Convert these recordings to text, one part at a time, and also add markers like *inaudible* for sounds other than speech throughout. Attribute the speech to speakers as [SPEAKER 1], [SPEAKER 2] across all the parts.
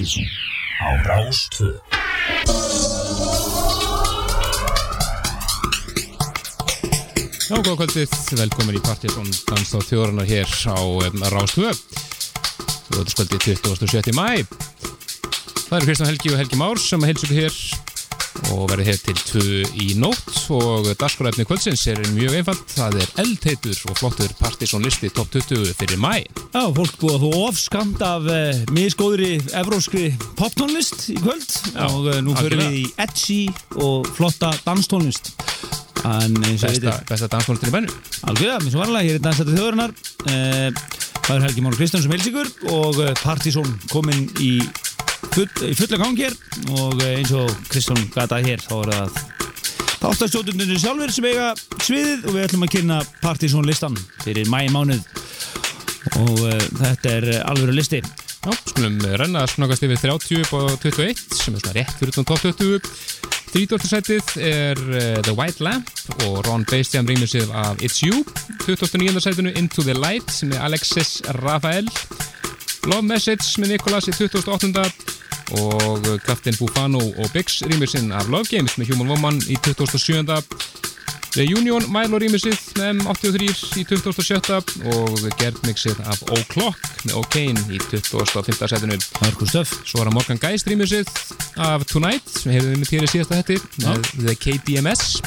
[SPEAKER 1] Partíson á Rástvö
[SPEAKER 2] Já, góða kvöldið, velkomin í Partíson dans á þjóranar hér á um, Rástvö Róðurskvöldið 27. mæ Það eru Kristján Helgi og Helgi Már sem heilsum hér og verður hér til 2 í nótt. Og dagskoræfni kvöldsins er mjög einfalt. Það er eldheitur og flottur Partíson listi top 20 fyrir mæ
[SPEAKER 3] Já, fólk búið að þú ofskamt af uh, misgóðri evróskri poptónlist í kvöld.
[SPEAKER 2] Já,
[SPEAKER 3] og uh, nú
[SPEAKER 2] algjörlega.
[SPEAKER 3] við í edgy og flotta danstónlist.
[SPEAKER 2] Besta, besta dansmólistin í bennu
[SPEAKER 3] algjörða, eins og varlega, hér er dansættu þjóðurinnar uh, það er Helgi Máru Kristján sem heils ykkur og Partizón kominn í, full, fulla gang hér og uh, eins og Kristján gata hér þá er það Þáttastjótundunir sjálfur sem eiga sviðið og við ætlum að kynna Partizón listan fyrir mæmánuð og uh, þetta er uh, alvöru listi
[SPEAKER 2] Já, skulum renna snakast yfir 30 upp á 21 sem er svona rétt fyrir utan top 20 30. setið er uh, The White Lamp og Ron Bastian rýmur sig af It's You 29. setinu Into the Light sem er Alexis Rafael Love Message með Nikolas í 28. og Captain Bufano og Biggs rýmur sinn af Love Games með Human Woman í 27. Reunion Milo rýmisið með M83 í 27. og Gerdmixið af O'Clock með O'Kane í 25. setinu. Svo er það Morgan Geist rýmisið af Tonight sem hefur við með týri síðasta hætti með The KDMS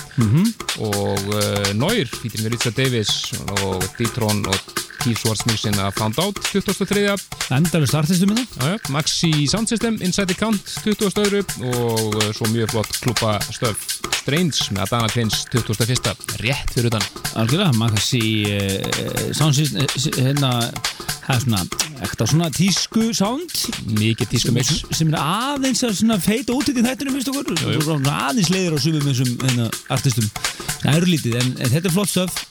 [SPEAKER 2] og uh, Noir fýtir með Richard Davis og D-Tron og Keith mixin af Found Out 23.
[SPEAKER 3] Endalust artistu minna
[SPEAKER 2] Já, já, Maxi Sound System, Inside the Count 20. öðru og uh, svo mjög flott klúpa stöf Strange með Adana Twins 21. rétt fyrir utan
[SPEAKER 3] Algjörlega, kannski uh, soundsist, uh, hérna það er svona, ekta svona tísku sound.
[SPEAKER 2] Mikið tísku mix.
[SPEAKER 3] sem er aðeins að svona feita út í þættinu finnst okkur. Svona aðeins leiðir á sumum þessum hérna, artistum. Það eru lítið, en, en þetta er flott stöf.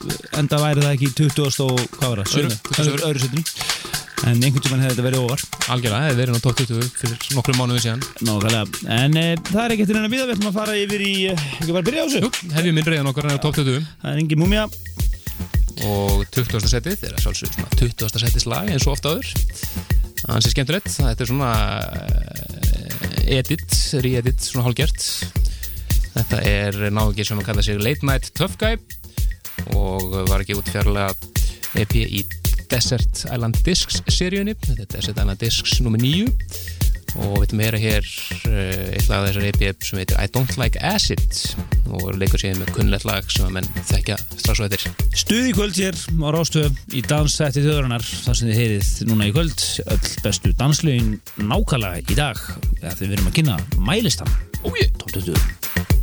[SPEAKER 3] Enda væri það ekki í 20 og hvað var það,
[SPEAKER 2] Öðru,
[SPEAKER 3] 7,
[SPEAKER 2] 27.
[SPEAKER 3] öðru, öðru setinu. En einhvern tímann hefði þetta verið ofar
[SPEAKER 2] algjörlega, það hefði verið á top 20 fyrir nokkru mánuðu síðan.
[SPEAKER 3] Nákvæmlega, en e, það er ekkert en að við við ætlum að fara yfir í, ekki bara að byrja á þessu.
[SPEAKER 2] Jú, hefjum minn reyðan okkar á top 20
[SPEAKER 3] það er engin múmja
[SPEAKER 2] og 20. setið er að sjálfsög svona 20. setis lag eins og ofta áður það er skemmtilegt, þetta er svona uh, edit, re-edit svona hálgert þetta er náðugi sem að kalla sig Late Night Tough Guy og var ekki út fjarlæga EP í Desert Island Discs seríunni, þetta er Desert Island Discs nr. 9 og við ætlum að heyra hér uh, eitt lag af þessar EP sem heitir I Don't Like Acid. Og leikur sér með kunnlegt lag sem að menn þekkja strax og eftir.
[SPEAKER 3] Stuð í kvöld hér á Rástöð í danssætti þjóðarinnar. Þar sem þið heyrið núna í kvöld öll bestu danslögin nákvæmlega í dag. Þegar þið verum að kynna mælistan.
[SPEAKER 2] Ójé!
[SPEAKER 3] Top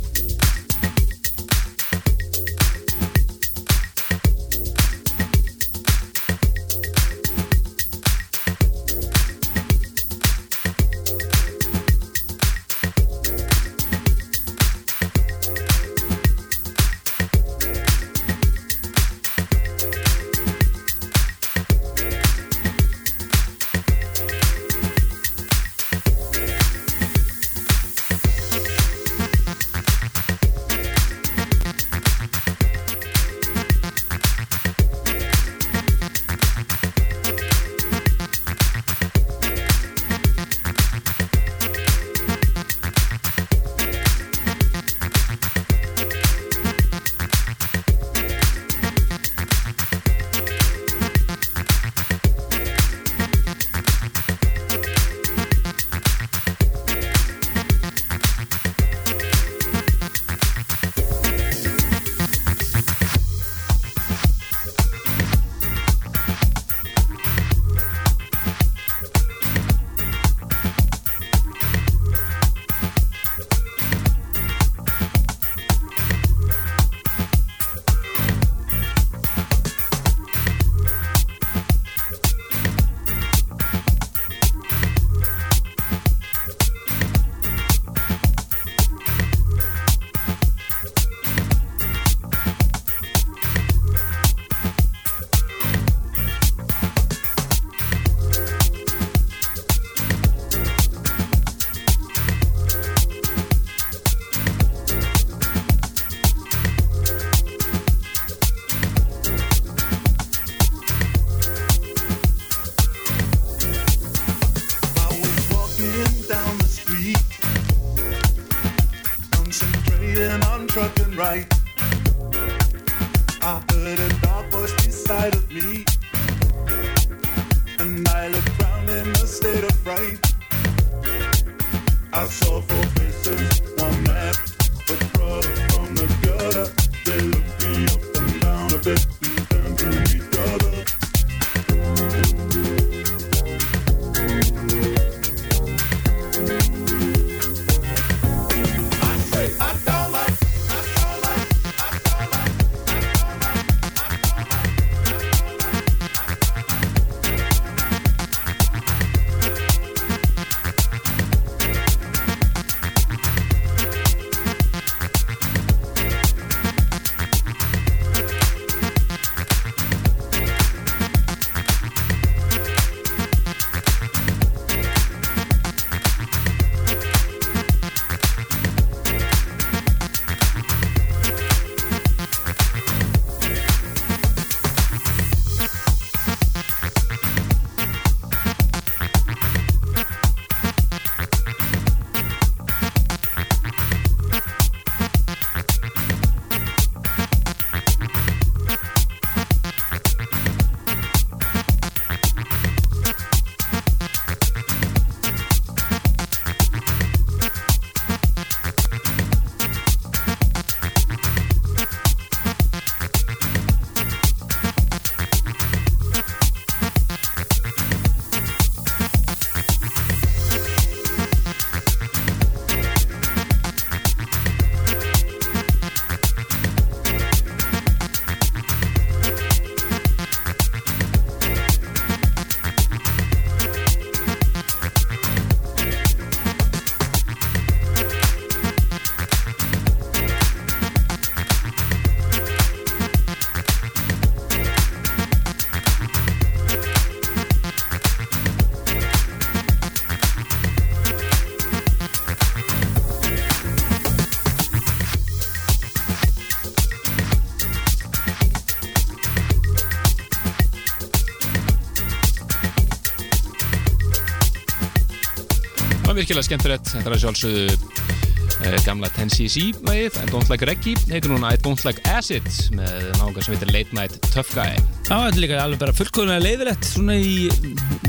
[SPEAKER 2] virkilega skemmtilegt, þetta er að sjálfsögðu uh, gamla 10cc lagið I Don't Like Reggae, heitir núna I Don't Like Acid með nága sem heitir Late Night Tough Guy.
[SPEAKER 3] Já, þetta er líka alveg bara fullkomlega leiðilegt svona í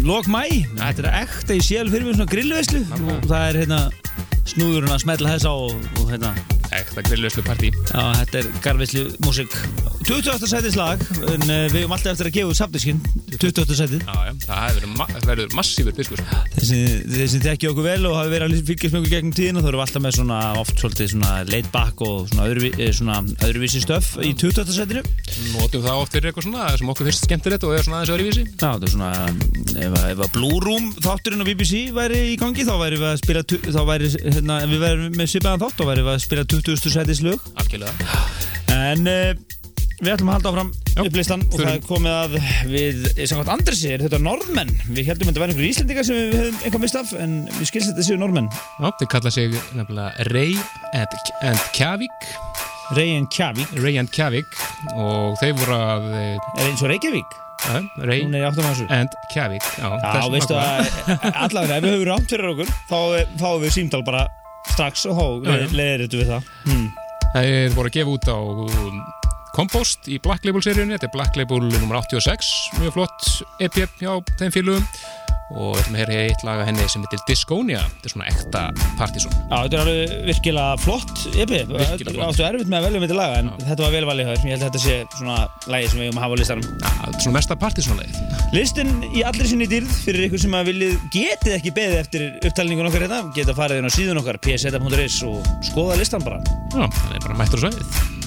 [SPEAKER 3] lok mæ Þetta er ekta í sél fyrir mig svona grillveislu. Og það er hérna snúðurinn að smetla þess á og, og hérna.
[SPEAKER 2] Ekta grillvöslu partí
[SPEAKER 3] Já, þetta er garveislu músík 28. sætis lag en uh, við höfum alltaf eftir að gefa út safdiskinn 28. sætið.
[SPEAKER 2] Já, já, það verið, ma massífur diskus
[SPEAKER 3] þessi, þessi þekki okkur vel og hafi verið að fylgjast með okkur gegnum tíðina þá erum við alltaf með svona oft svolítið svona laid back og svona, öðruví, eh, svona öðruvísi stöf í 28. sætinu
[SPEAKER 2] Notum það oft fyrir eitthvað svona sem okkur finnst skemmtilegt og er svona aðeins öðruvísi
[SPEAKER 3] Já, þetta er svona ef, ef að Blue Room þátturinn á BBC væri í gangi þá væri við að spila þá væri, hérna, ef við væri með svipaðan þátt þá væri við að spila 20. sætis lög
[SPEAKER 2] Algjörlega
[SPEAKER 3] en uh, við ætlum að halda áfram
[SPEAKER 2] Já,
[SPEAKER 3] upp listan og það er komið að við, samkvæmt Andresi, er þetta norðmenn. Við heldum að þetta væri einhverjum íslendingar sem við höfum eitthvað mist af en við skilst þetta séu norðmenn.
[SPEAKER 2] Já, þeir kalla sig nefnilega Ray and, Kjavik.
[SPEAKER 3] Ray and Kjavík,
[SPEAKER 2] Ray and Kjavik og þeir voru að eh,
[SPEAKER 3] er eins og Reykjavík? Er að þessu.
[SPEAKER 2] and Kjavik Já,
[SPEAKER 3] Já, veistu að allavega ef við höfum rámt fyrir okkur þá eh, fáum við símtal bara strax og
[SPEAKER 2] Já, já.
[SPEAKER 3] leiðir þetta við það. Hmm.
[SPEAKER 2] Þeir voru að gefa út á Compost í Black Label seríunni þetta er Black Label nr. 86 mjög flott EP hjá þeim félugum og við ætlum að heyra eitt lag af henni sem heitir Disconia. Þetta er svona ekta partysón
[SPEAKER 3] Já, þetta er alveg virkilega flott EP,
[SPEAKER 2] Virkilega flott.
[SPEAKER 3] áttu erfitt með að velja með þetta laga en
[SPEAKER 2] Já.
[SPEAKER 3] þetta var vel valið hér, ég held að þetta sé svona lagi sem við höfum að hafa á listanum.
[SPEAKER 2] Þetta er svona mesta partysónleið
[SPEAKER 3] Listin í allri sinni dýrð fyrir ykkur sem að viljið getið ekki beðið eftir upptalningun okkar hérna geta farið inn á síðun okkar pseta.is og skoða listan bara.
[SPEAKER 2] Já, er bara mættur og sveið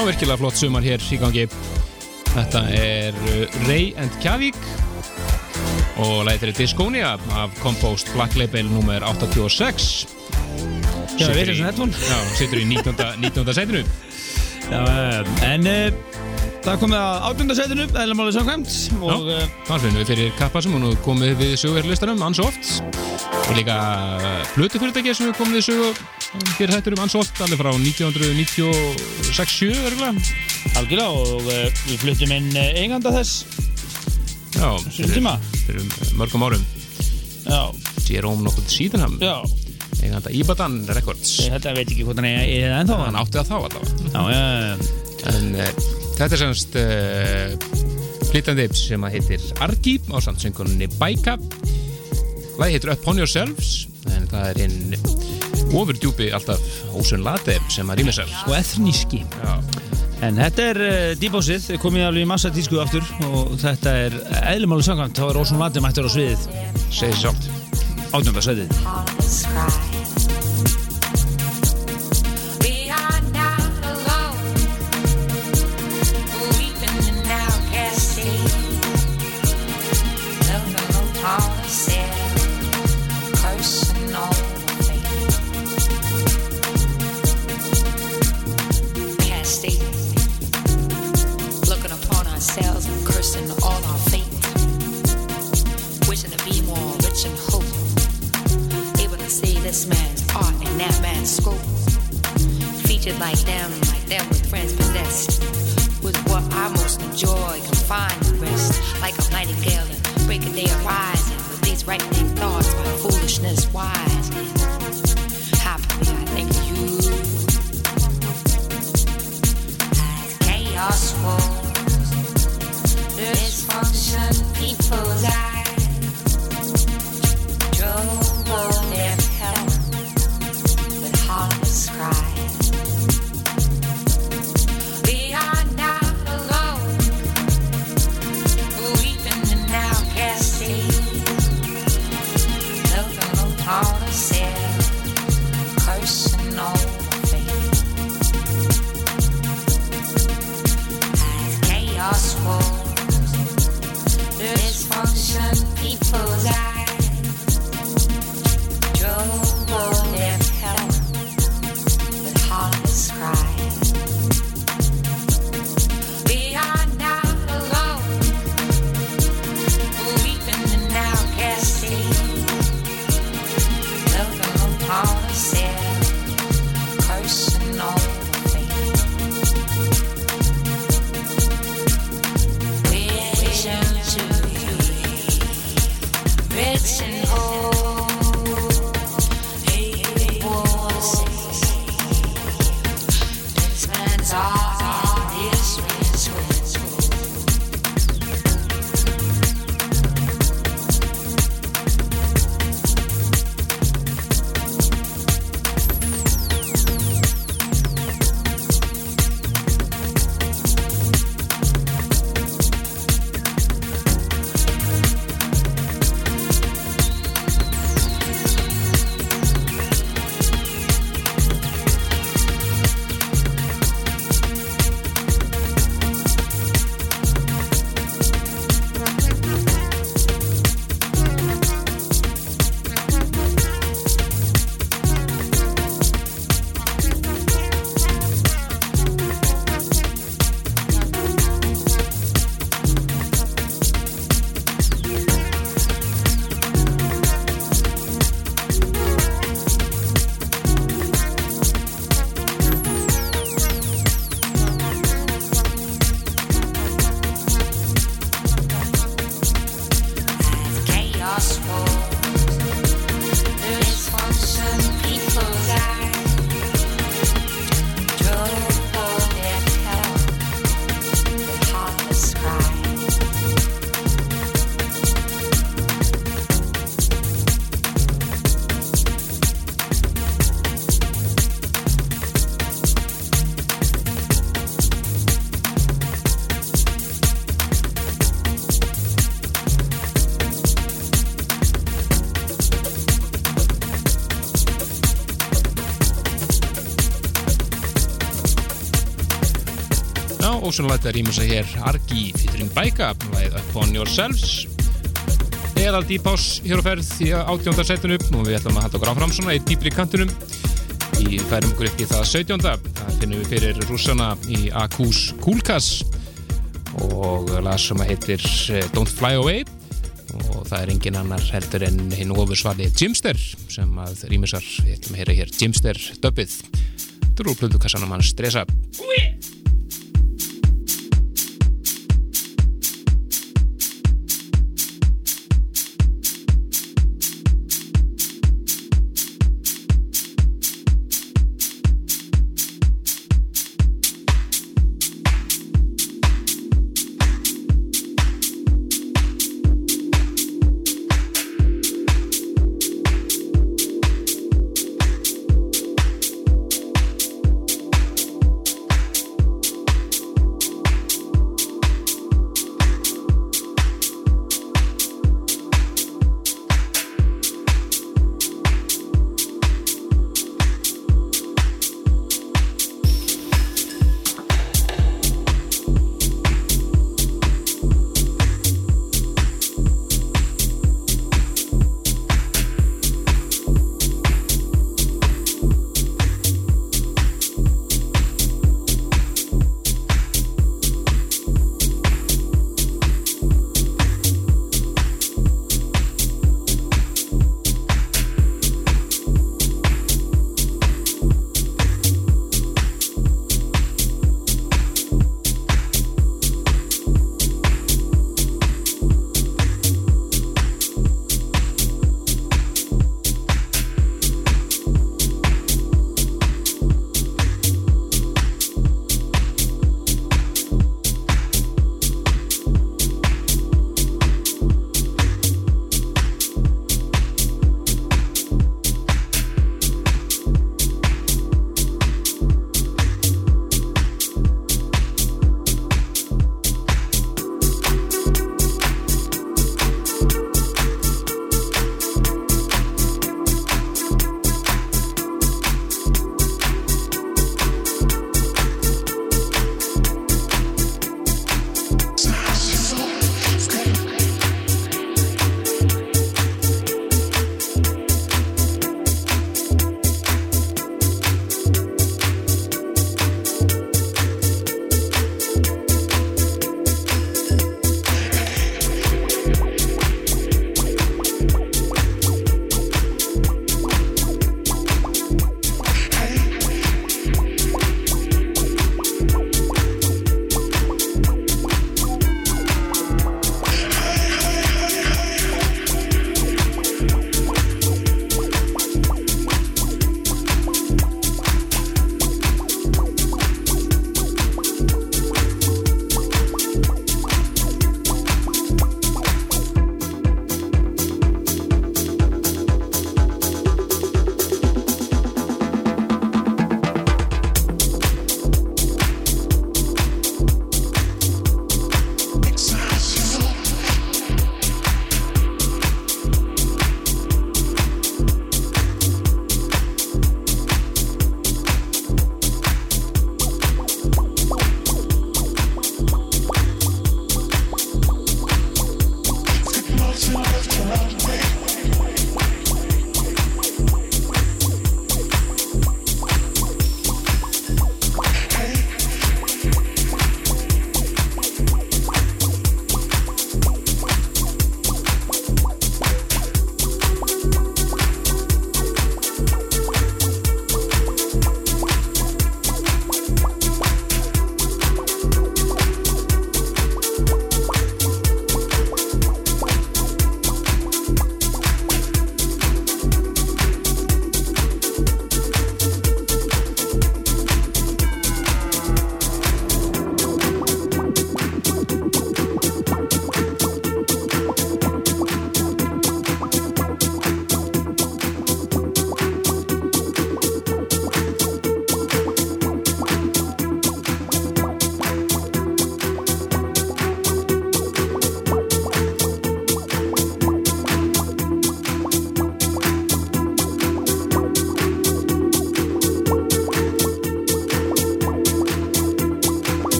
[SPEAKER 2] á virkilega flott sumar hér í gangi Þetta er uh, Ray and Kjavík og lætir er Disconia af Compost Black Label nr. 86
[SPEAKER 3] Já, við erum svona headphone.
[SPEAKER 2] Já, situr í 19. 19. setinu
[SPEAKER 3] Já, en uh, það komið að átjöndarsætinu, eða máli samkvæmt og
[SPEAKER 2] Já. Þar finnum við fyrir kappa sem hún komið við sögurlistanum Unsoft og líka blötufyrirtæki sem hefur komið við sögur fyrir hættur um Unsoft alveg frá 1996-7 örgulega
[SPEAKER 3] algjörlega og uh, við fluttum inn eiganda þess.
[SPEAKER 2] Já,
[SPEAKER 3] tíma?
[SPEAKER 2] fyrir mörgum árum.
[SPEAKER 3] Já,
[SPEAKER 2] Jerome nokkuð síðanham
[SPEAKER 3] já,
[SPEAKER 2] eiganda Ibadan Records.
[SPEAKER 3] Þetta veit ekki hvort hann er ennþá
[SPEAKER 2] hann átti það þá allavega.
[SPEAKER 3] Já, já, já,
[SPEAKER 2] en uh, þetta er semst uh, flytandi sem að heitir Argi á samtsöngunni Baika. Lagi heitir Upon Yourselves en það er hinn ofurdjúpi alltaf Ósun Late sem að rýmur sér
[SPEAKER 3] og ethníski.
[SPEAKER 2] Já,
[SPEAKER 3] En þetta er uh, dýbósið, komið alveg í massa tísku aftur og þetta er eðlumáli samkvæmt, þá er Ósson Lati mættur á sviðið.
[SPEAKER 2] Segir sjálft.
[SPEAKER 3] Átjöndarsætið
[SPEAKER 4] hearts scope. Featured like them, like them with friends possessed. Was what I most enjoy, confined to rest. Like a nightingale and break a day arising. With these rightening thoughts, my foolishness wise. Happily I think you. As chaos rolls, dysfunction people's
[SPEAKER 2] Light er rýmur sig hér. Argi featuring Baika lagið Upon Yourselves. Eða Deep House hér á ferð í átjónda setinu og við ætlum að halda okkur áfram svona í dýpri kantunum í færum okkur upp í það 17. það finnum við fyrir rússana í Akus Kulkas. Og lag sem að heitir eh, Don't Fly Away. Og það er engin annar heldur en hinn ofursvali Jimster sem að rýmisar, við ætlum að heyra hér Jimster er úr plöndukassanum hans stresa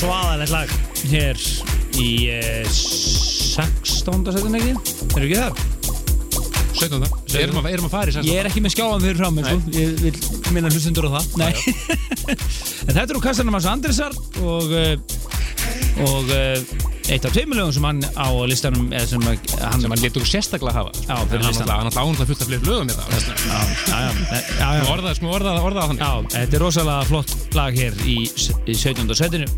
[SPEAKER 3] svaðalegt lag hér í uh, 16. setin ekki erum við ekki þar?
[SPEAKER 2] 17. Við erum að, erum að fara í 16.
[SPEAKER 3] Ég er ekki með skjáðan fyrir fram sko. ég vil minna hlustundur á það Nei. *laughs* en þetta eru kastanum hans Andrisar og uh, og uh, eitt af tveimilögum sem hann á listanum sem hann
[SPEAKER 2] hann letur sérstaklega hafa.
[SPEAKER 3] Fyrir
[SPEAKER 2] hann alltaf ánáttúrulega fullt af fleiri lögum það. Orðað, sko orðað, orðað þannig.
[SPEAKER 3] Já, þetta er rosalega flott lag hér í, s- í 17. setinu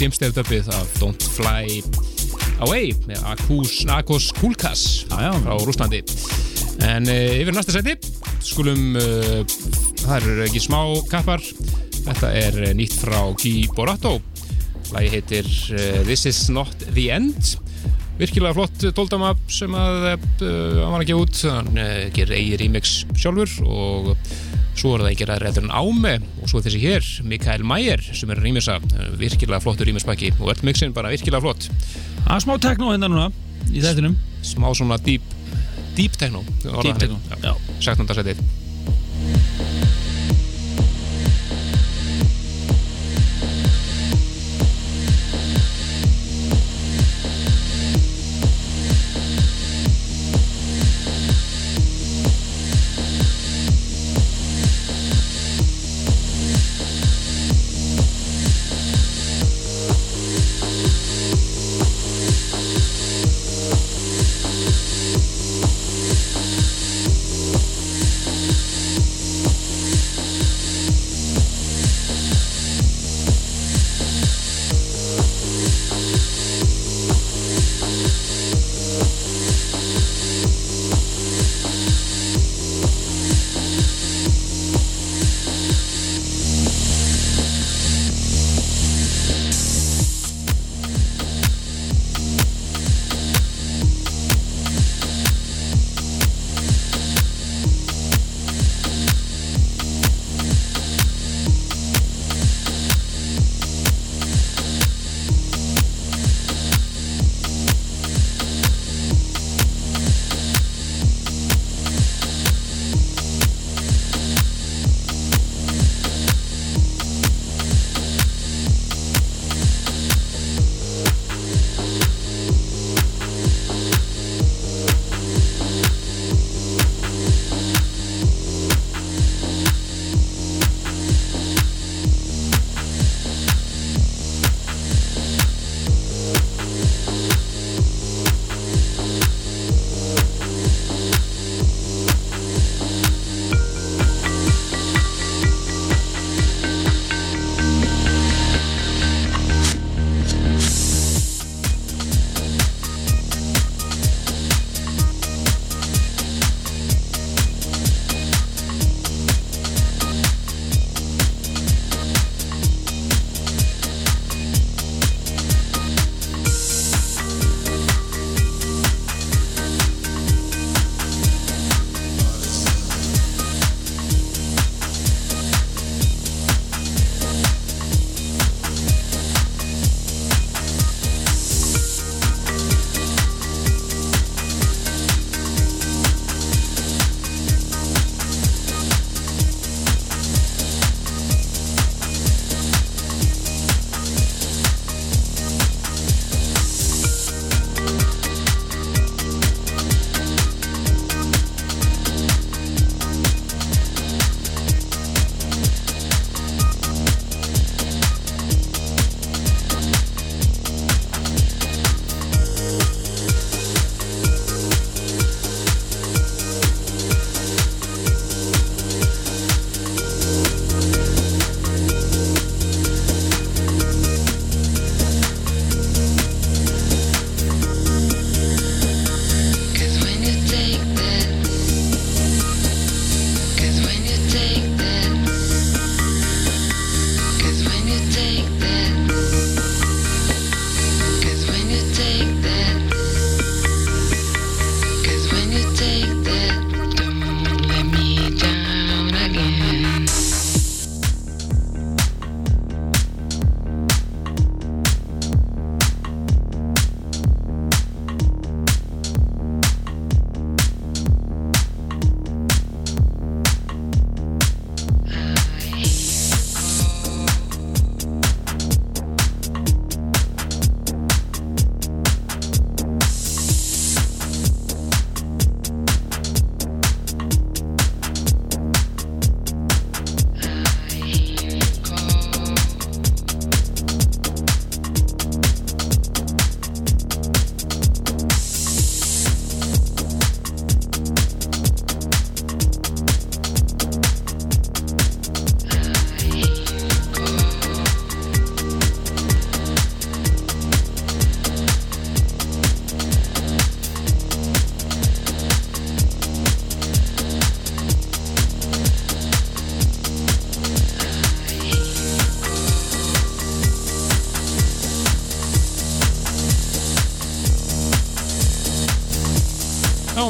[SPEAKER 2] Dave dubbið af Don't Fly Away með Akos, Kulkas frá Rúslandi en uh, yfir næsta seti skulum uh, það eru ekki smá kappar. Þetta er uh, nýtt frá Guy Borato lagi heitir uh, This is not the end. Virkilega flott tóldama sem að hann var að gefa út. Hann gerir eigi remix sjálfur og svo er það ekki ræður en áme og svo þessi hér, Mikael Mayer sem er að rýmisa, virkilega flottur rýmispakki og öll mixin bara virkilega flott.
[SPEAKER 3] Það er smá tekno hérna núna í þettinum
[SPEAKER 2] smá svona deep deep techno,
[SPEAKER 3] Deep techno, já.
[SPEAKER 2] 16.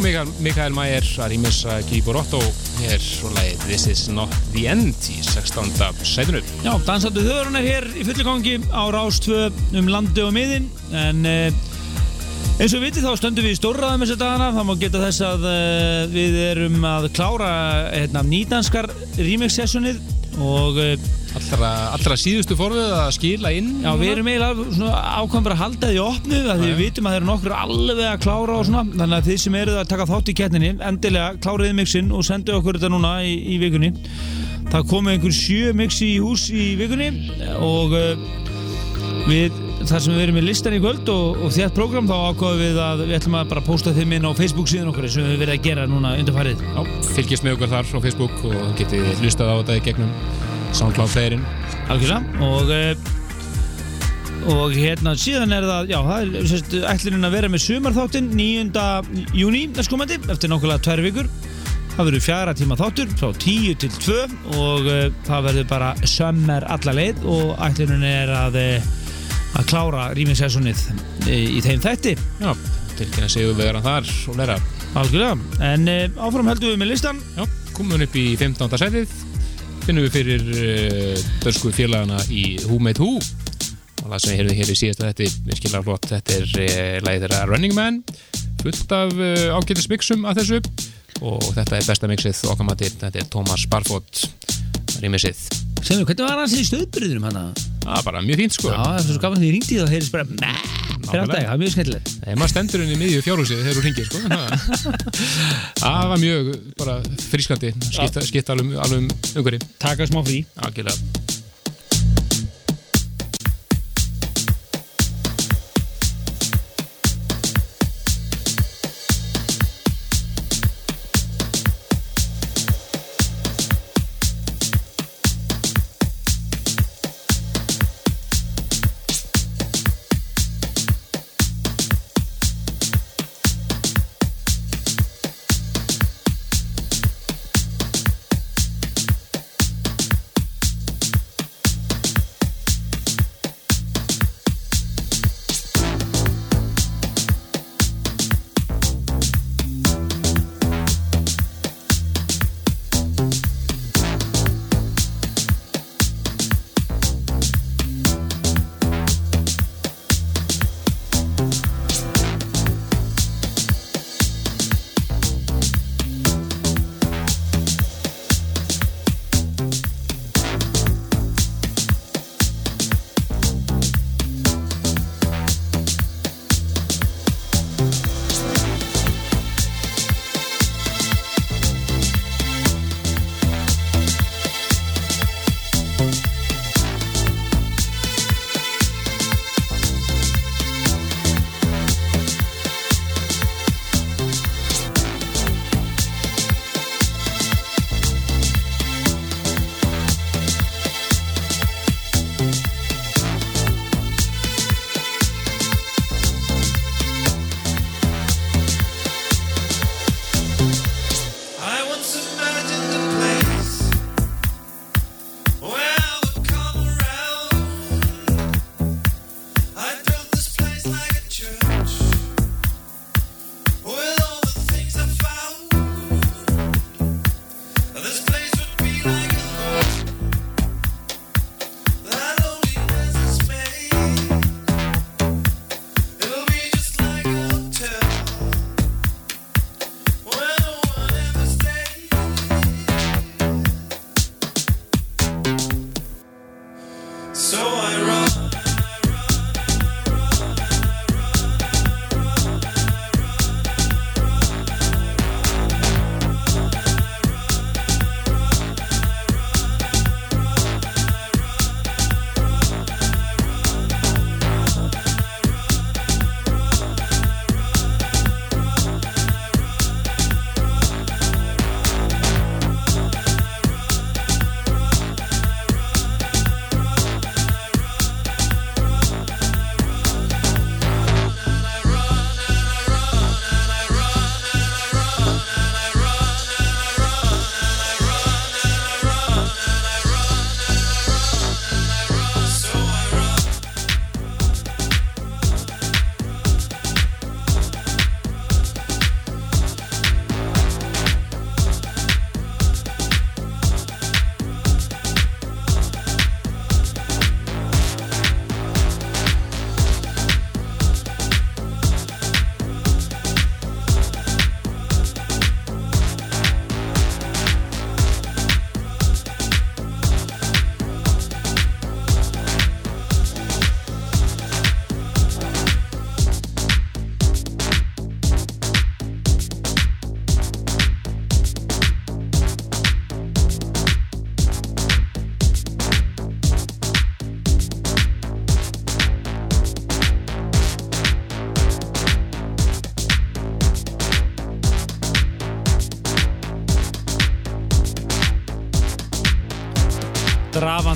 [SPEAKER 2] Mikael, að rýmissa Kiborotto hér svo lagið This is not the end í 16. sætinu.
[SPEAKER 3] Já, dansandi þjóðurinn er hér í fulli gangi á Rástvö um landi og miðin en uh, eins og við vitið þá stöndum við í stórraðum þessu dagana það má geta þess að uh, við erum að klára hérna, nýdanskar remix sessionið og uh,
[SPEAKER 2] Allra, allra síðustu forðið að skila inn.
[SPEAKER 3] Já, við erum eiginlega svona ákvæm bara að halda því opnu því við vitum að þeir eru nokkur alveg að klára og svona. Þannig að þið sem eruð að taka þátt í kettninni endilega kláriði mixin og sendu okkur þetta núna í, í vikunni. Það komið einhver sjö mixi í hús í vikunni og uh, við þar sem við erum með listan í kvöld og, og þétt program þá ákváðum við að við ætlum að bara posta þeim inn á Facebook síðan okkur sem við verðum að gera núna undarfarið
[SPEAKER 2] Já, fylgjast með okkur þar á Facebook og getið hlustað á þetta í gegnum SoundCloud playerinn.
[SPEAKER 3] algjörlega og uh, og hérna síðan er það já, það er sérst, ætlunin að vera með sumarþáttinn 9. júni næstkomandi eftir nákvæmlega tvær vikur það verður fjara tíma þáttur frá 10 til 2 og uh, það verður bara sömmer alla leið og ætlunin er að uh, að klára rýmingsessonið í, í þeim þætti
[SPEAKER 2] Já, tilkynna sigur við erum þar og læra.
[SPEAKER 3] algjörlega en uh, áfram heldum við með listan
[SPEAKER 2] Já, komum við upp í 15. sætið finnum við fyrir uh, dörsku félagana í Who Made Who. Og það sem við heyrðum hér í síðasta þetta við skilja flott, þetta er uh, lagið þeirra Running Man fullt af uh, ágætis mixum af þessu. Og þetta er besta mixið okkar matið, þetta er Thomas Barfot
[SPEAKER 3] sem við, hvernig var hans í stöðbyrðunum hann að
[SPEAKER 2] það er bara mjög fínt sko.
[SPEAKER 3] Já, það er svo gaman því ég ringdi þá heyrðist bara meh, fyrir alltaf, það? Er mjög skemmtilegt.
[SPEAKER 2] Þegar maður stendur henni í miðju fjárhúsið þegar þú ringir sko. *laughs* Það var mjög bara frískandi. Skipta alveg, alveg um umhverjum
[SPEAKER 3] taka smá frí.
[SPEAKER 2] Algjörlega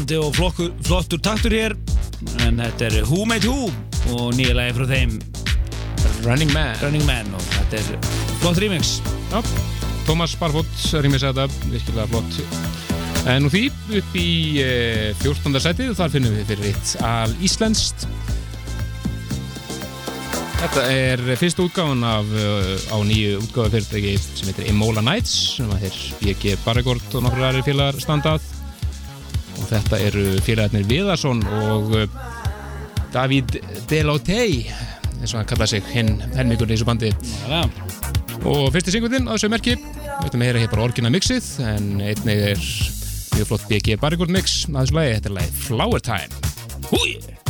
[SPEAKER 3] drafandi og flokkur, flottur taktur hér. En þetta er Who Made Who og nýja lagi frá þeim.
[SPEAKER 2] Running Man.
[SPEAKER 3] Running Man og þetta er flott remix.
[SPEAKER 2] Já, Thomas Barfot rýmis þetta, virkilega flott. En nú því, upp í eh, 14. sætið, þar finnum við fyrir eitt al íslenskt. Þetta er fyrsta útgáfan af, uh, á nýju útgáfa fyrirtæki sem heitir Imola Nights sem að þeir BG Barregord og nokkur aðri félagar standað þetta eru félagarnir Viðarsson og uh, David Delotey eins og hann kallaði sig hinn helmingur í þessu bandi
[SPEAKER 3] ja.
[SPEAKER 2] og fyrsti singullinn á þessu merki við veitum að hér bara orginal mixið en einnig er mjög flott BG Barregord mix að þessu lagi, þetta er lagi Flower Time Húi!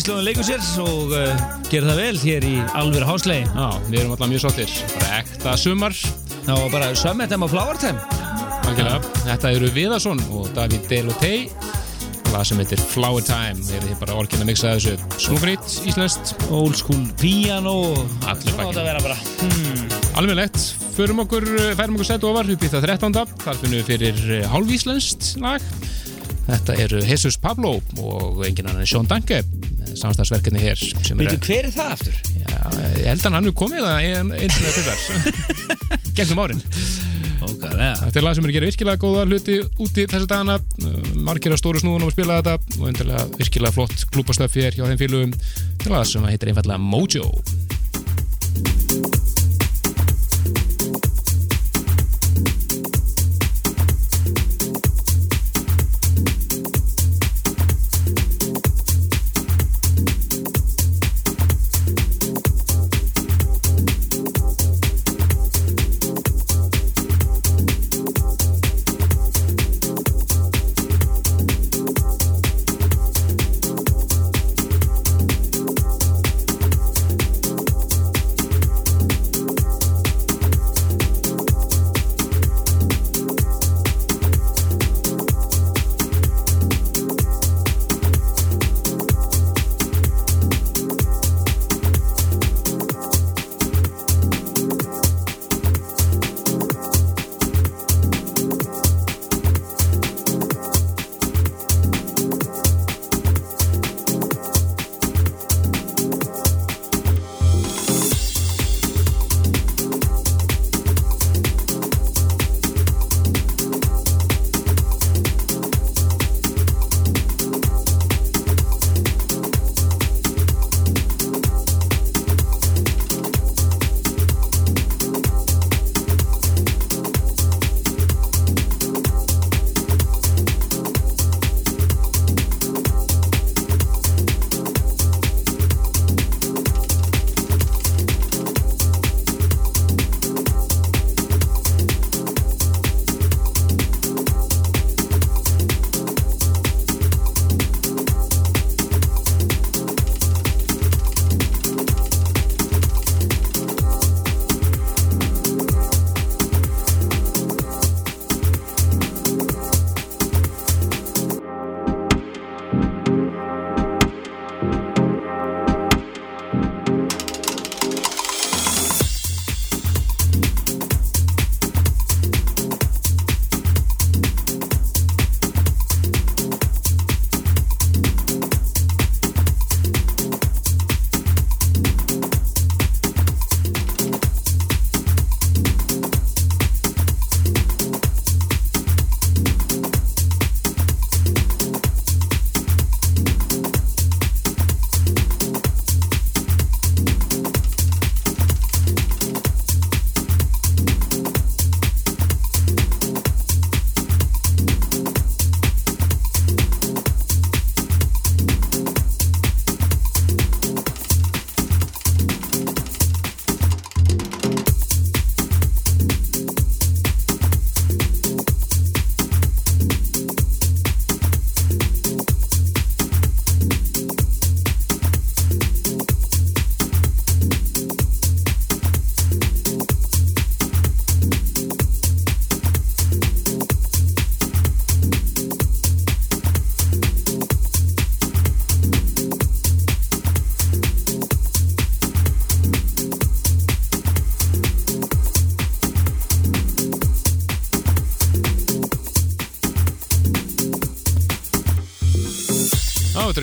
[SPEAKER 3] Kynsluðin leikur sér og uh, gera það vel hér í alveg háslegi
[SPEAKER 2] Já, við erum alltaf mjög sáttir. Bara ekta sumar.
[SPEAKER 3] Já, og bara sömmetem á Flowertime
[SPEAKER 2] Algjörlega. Þetta eru Viðarsson og David Delotey lag sem heitir Flower Time. Þeir eru bara orginna mixa þessu? Snúgrít, íslenskt,
[SPEAKER 3] Old school piano. Og
[SPEAKER 2] Allur
[SPEAKER 3] Svona
[SPEAKER 2] pakkinn.
[SPEAKER 3] átti að vera bara hmm.
[SPEAKER 2] alveg förum okkur, færum okkur sett ofar upp í það 13. þar finnum við fyrir eh, hálfíslenskt lag. Þetta eru Jesus Pablo og enginn annan Sean Danke samstagsverkefni hér er,
[SPEAKER 3] Veitu, hver er það aftur?
[SPEAKER 2] já, ég held að hann hefur komið það ein- eins og þetta gegnum árin.
[SPEAKER 3] Ókvæðlega
[SPEAKER 2] Þetta er lag sem er að gera virkilega góða hluti úti þessa dagana, margir að stóru snúðunum að spila þetta og endilega virkilega flott klúpastöfi er hjá þeim félugum til lag sem heitir einfallega Mojo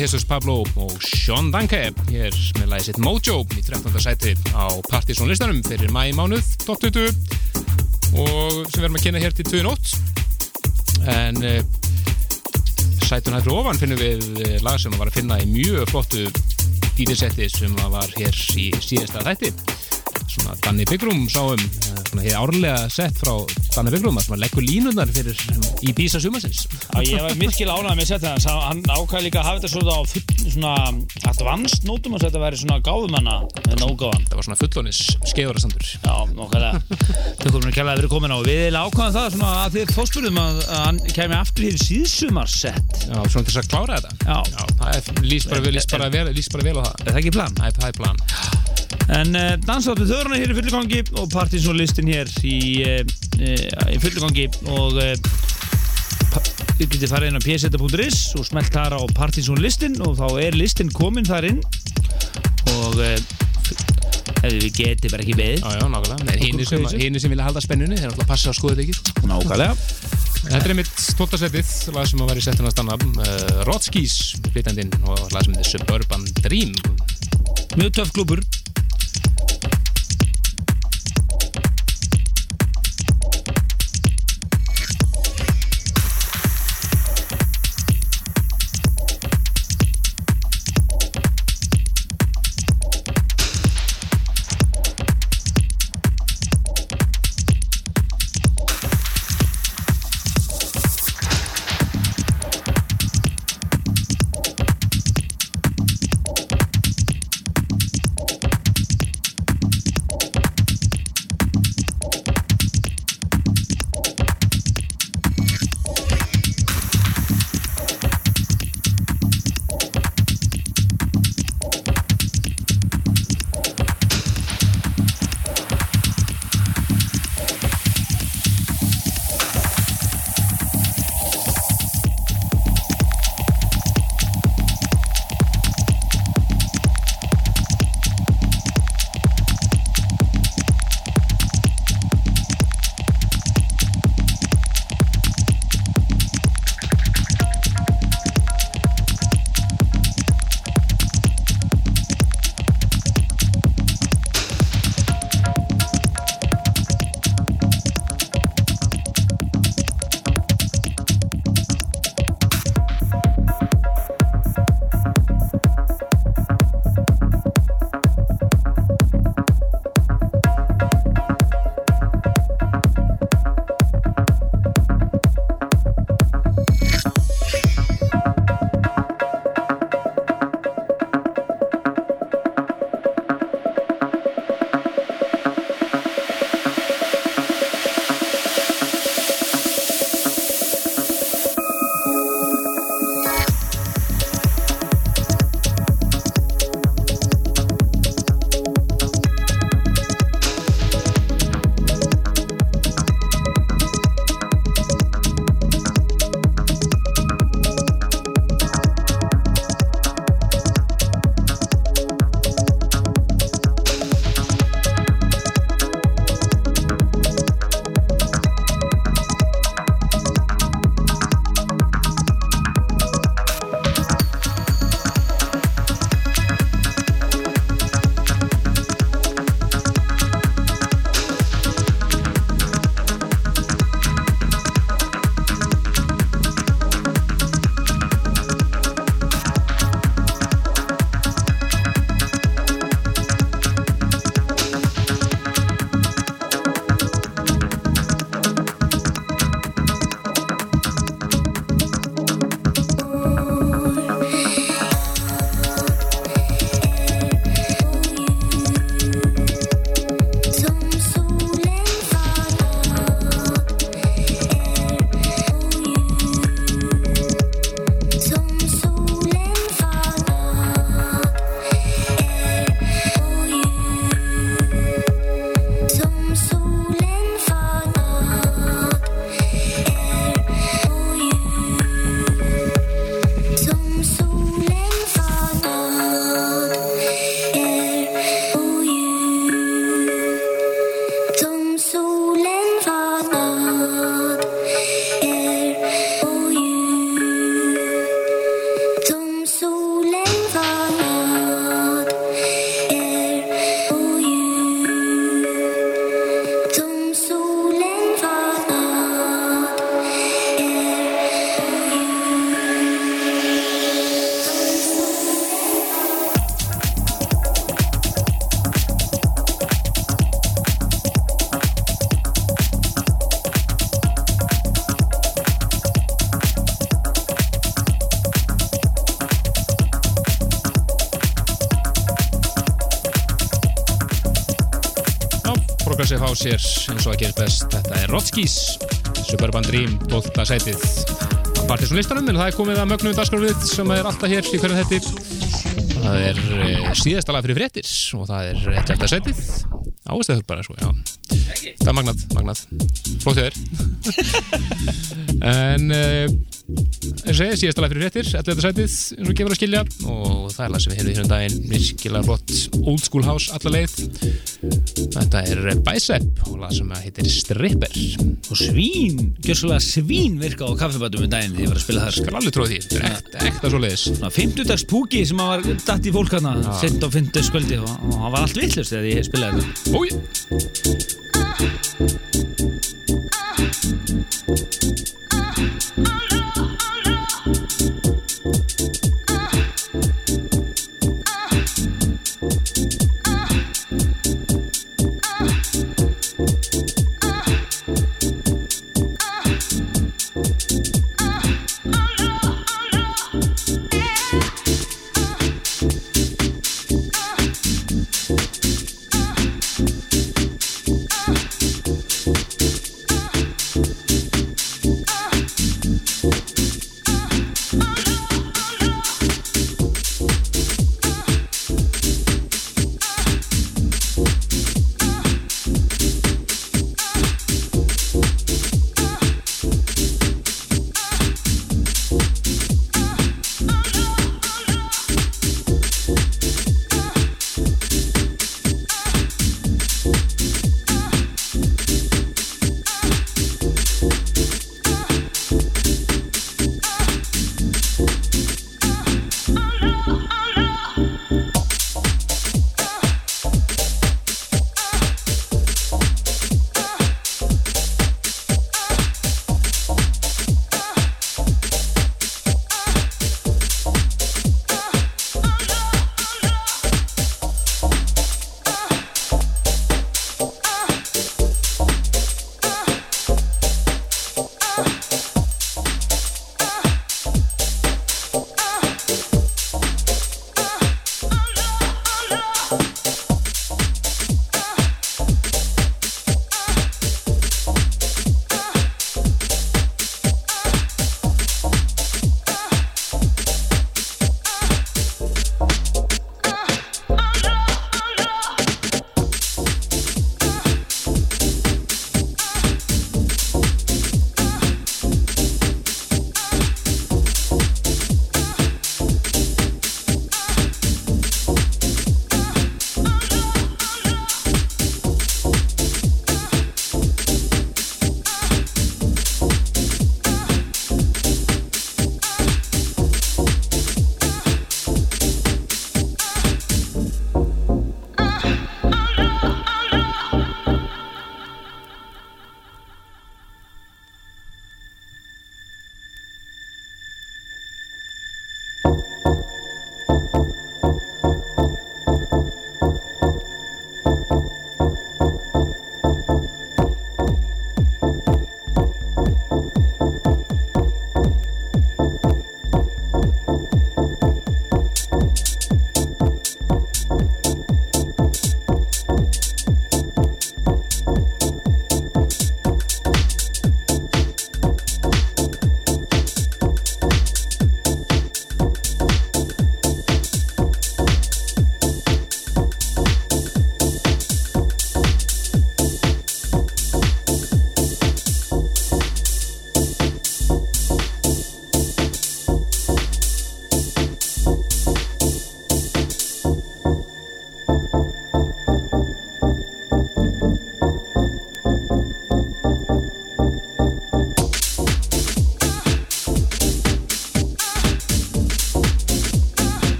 [SPEAKER 2] Jesus Pablo og Sean Danke. Hér með lagi sitt Mojo í 13. sæti á Partizón listanum fyrir mæ mánuð, top 20 og sem við erum að kynna hér til 2 nótt. En uh, sætun hættur ofan finnum við uh, lag sem var að finna í mjög flottu dýrisetti sem var hér í síðasta þætti. Svona Danny Bygrum sáum uh, svona hér árlega sett frá Danny Bygrum að sem að leggur línunar fyrir í Bísa sumasins
[SPEAKER 3] ég var virkilega ánægð með að setja það hann, ákvæði líka að hafa þetta svona á svona advanced nótum að þetta væri svona gáðumanna en ógáðan
[SPEAKER 2] það var svona fullónis skeiðurasandur
[SPEAKER 3] Já, nokkulega Þau komum að kella að vera komin á. Við erum ákvæðan það svona að þið fórspurðum að, hann kemi aftur hér síðsumarsett
[SPEAKER 2] Já, svona til þess að klára þetta.
[SPEAKER 3] Já.
[SPEAKER 2] Já það er, líst bara, bara, bara vel á það.
[SPEAKER 3] Er það ekki plan?
[SPEAKER 2] Er, það er plan.
[SPEAKER 3] En uh, dansáttu þöruna hér í fullugangi og partysónlistin hér í, uh, í fullugangi og uh, þið getið farið inn á pseta.is og smelt þar á partysónlistin og þá er listin komin þar inn. Og uh, ef við getið bara ekki beðið.
[SPEAKER 2] Já, já, nákvæmlega. Hini sem, sem vilja halda spennunni Þeir náttúrulega passa á skoðu þetta ekki
[SPEAKER 3] Nákvæmlega.
[SPEAKER 2] Þetta er mitt tóltasettið Lag sem var í settina að stanna uh, Rodskís, flytjandinn Og lag sem heitir Suburban Dream.
[SPEAKER 3] Mjög töff klubur
[SPEAKER 2] sér eins og að gera best. Þetta er Rotskís, Suburban Dream, 12. sætið á partysónlistanum, en það er komið að mögnum dagskrárfið sem er alltaf hér í hverjum þetta. Það er e, síðasta lag fyrir fréttir og það er 11. sætið. Ástæður bara, sko, já. Það er magnað. Flott hjá þér. *laughs* en e, eins og segja, síðasta lag fyrir fréttir 11. sætið, eins og gefur að skilja og það er lag sem við heyrðum í hérna daginn virkilega flott old school house alla leið þetta er Bicep og lag sem heitir Stripper.
[SPEAKER 3] Og svín, gjössalega svín virka á kaffibætum um daginn því ég var að spila þar.
[SPEAKER 2] Skal alveg tróði því, þetta er ekta, svo leiðis
[SPEAKER 3] 50 púki sem að var datt í fólk hana sent á 50 skvöldi og, hann var allt vittlust þegar ég spilaði þetta.
[SPEAKER 2] Új,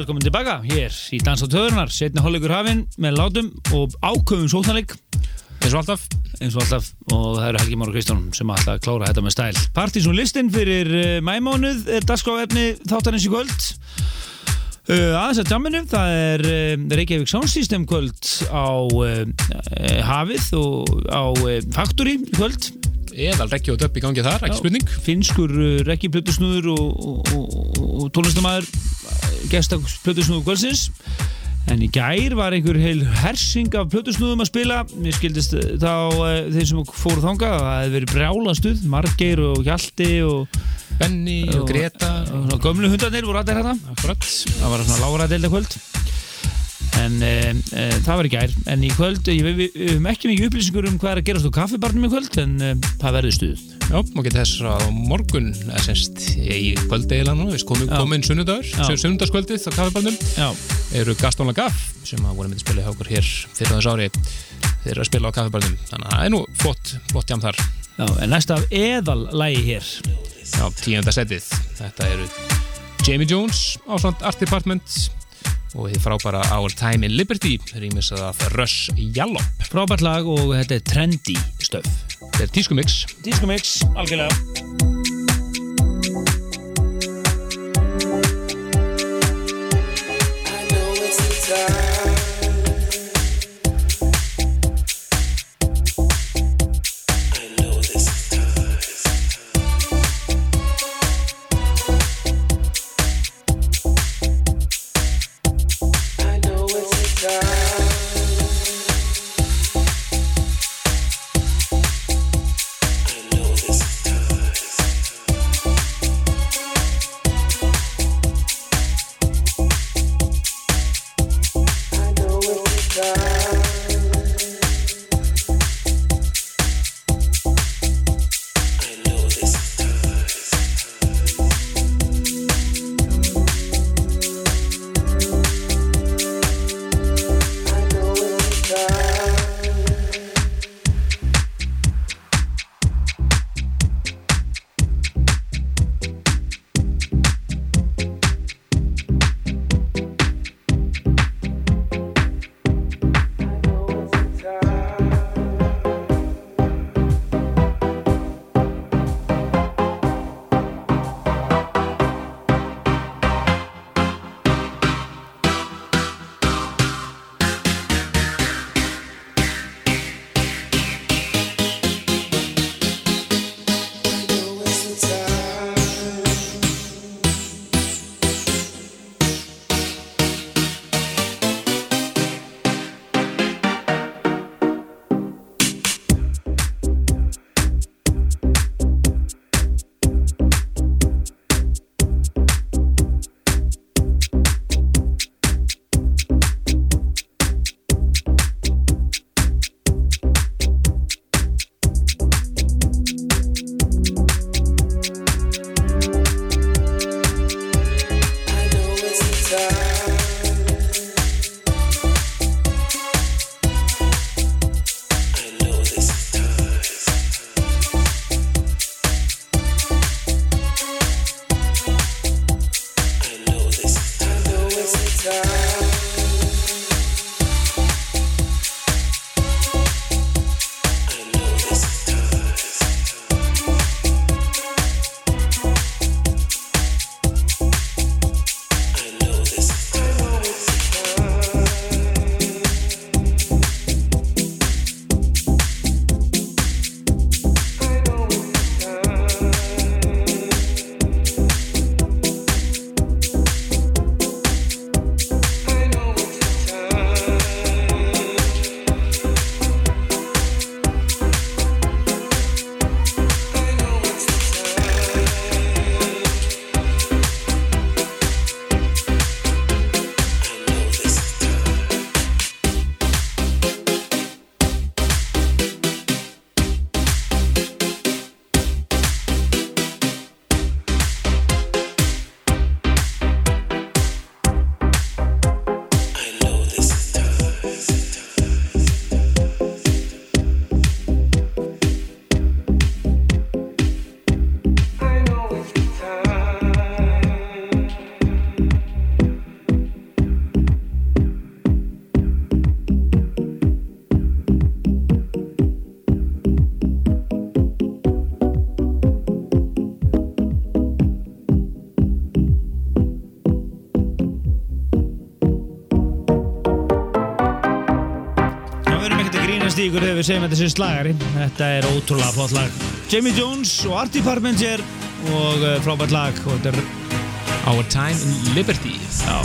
[SPEAKER 3] velkomin tilbaka hér í Dans á töðurnar setni hálfleikur hafinn með látum og áköfum sótnarleik
[SPEAKER 2] eins og alltaf.
[SPEAKER 3] Eins og alltaf og það eru Helgi Máru Kristján sem að klára þetta með stæl. Partizón listin fyrir uh, mæmánuð er dagskráefni þáttarins í kvöld. Uh, aðeins að jamminu, það er uh, Reykjavík Sound System kvöld á Hafið og á í kvöld.
[SPEAKER 2] Eðal rekki og döpp í gangi þar, ekki spurning.
[SPEAKER 3] finskur Rekki Plutusnúður og, og, og, og tónlistamæður gesta Plutusnúður kvöldsins. En í gær var einhver heil hersing af Plutusnúðum að spila. Mér skildist uh, þá uh, þeir sem fóru þangað að það hefði verið brjála stuð Margeir og Hjalti og,
[SPEAKER 2] Benny og Greta.
[SPEAKER 3] og svona gömlu hundarnir voru allir hérna. Það var svona lágra deilda kvöld en e, e, það var í gær. En í kvöld, ég, við höfum ekki mikið upplýsingur um hvað er að gerast á kaffibarnum í kvöld en e, það verður stuð.
[SPEAKER 2] Já, maður getur þess að morgun eða semst í nú við komum,
[SPEAKER 3] Já.
[SPEAKER 2] komin sunnudagur, sunnudagskvöldið á kaffibarnum.
[SPEAKER 3] Já,
[SPEAKER 2] eru Gaston Lagaf sem að voru með að spila hjá okkur hér fyrir þess ári þeir eru að spila á kaffibarnum. Þannig að það er nú flott, flott jam þar.
[SPEAKER 3] Já, en næsta af eðal lægi hér.
[SPEAKER 2] Já, tíunda setið. Þetta eru Jamie Jones á Art Department og þið frábæra Our Time in Liberty rýmis að Rush Jallop
[SPEAKER 3] frábært lag og þetta er trendy stöf
[SPEAKER 2] Þetta er tískumix
[SPEAKER 3] Disco Mix, algjörlega.
[SPEAKER 5] I know it's the time.
[SPEAKER 3] Við segjum þetta sem slagari. Þetta er ótrúlega flott lag. Jamie Jones og Art Department hér og uh, frábært lag og þetta er
[SPEAKER 2] Our Time in Liberty
[SPEAKER 3] já,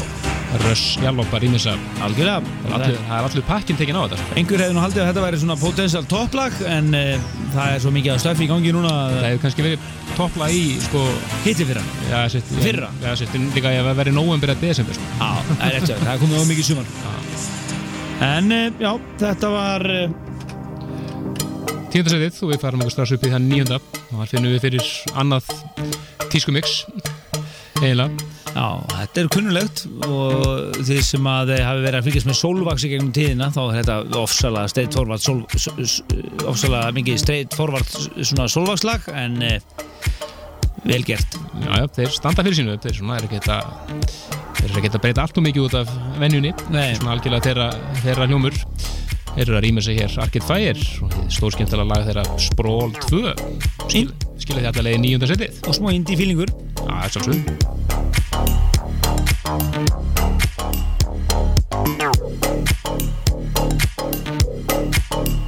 [SPEAKER 2] Rush Jalloppa rýmisa
[SPEAKER 3] algjörlega.
[SPEAKER 2] Það er allur pakkin tekin á þetta.
[SPEAKER 3] Einhver hefði nú haldið að þetta væri svona potential topplag en uh, það er svo mikið að stöfi í gangi núna
[SPEAKER 2] Það
[SPEAKER 3] að
[SPEAKER 2] hefur kannski verið toppla í sko,
[SPEAKER 3] hitti fyrir hann.
[SPEAKER 2] já, sitt,
[SPEAKER 3] Fyrra?
[SPEAKER 2] Já, sitt, líka að það verið nóvembir að desember sko.
[SPEAKER 3] Já, það er rétt sér, það er komið á mikið sumar. En uh, já, þetta var
[SPEAKER 2] Tíundasætið og við farum okkur strax upp í það nýjönda og þar finnum við fyrir annað tískumix eiginlega.
[SPEAKER 3] Já, þetta er kunnulegt. Og því sem að þeir hafi verið að fylgjast með sólvaksi gegnum tíðina þá er þetta ofsalega streitt forvart sól, s- s- ofsalega mikið streitt forvart svona sólvakslag en eh, vel gert.
[SPEAKER 2] Já, já, þeir standa fyrir sínu. Þeir svona er ekki þetta þeir eru ekki að breyta allt og mikið út af venjunni.
[SPEAKER 3] Nei.
[SPEAKER 2] svona algjörlega þeirra, þeirra hljómur þeir eru að rýma sig hér Arcade Fire stórskemmtilega lag þeirra Sprawl 2 skil, skilja því allavega í nýjönda setið?
[SPEAKER 3] Og smá indie feelingur.
[SPEAKER 2] Já, sjálfsög
[SPEAKER 6] They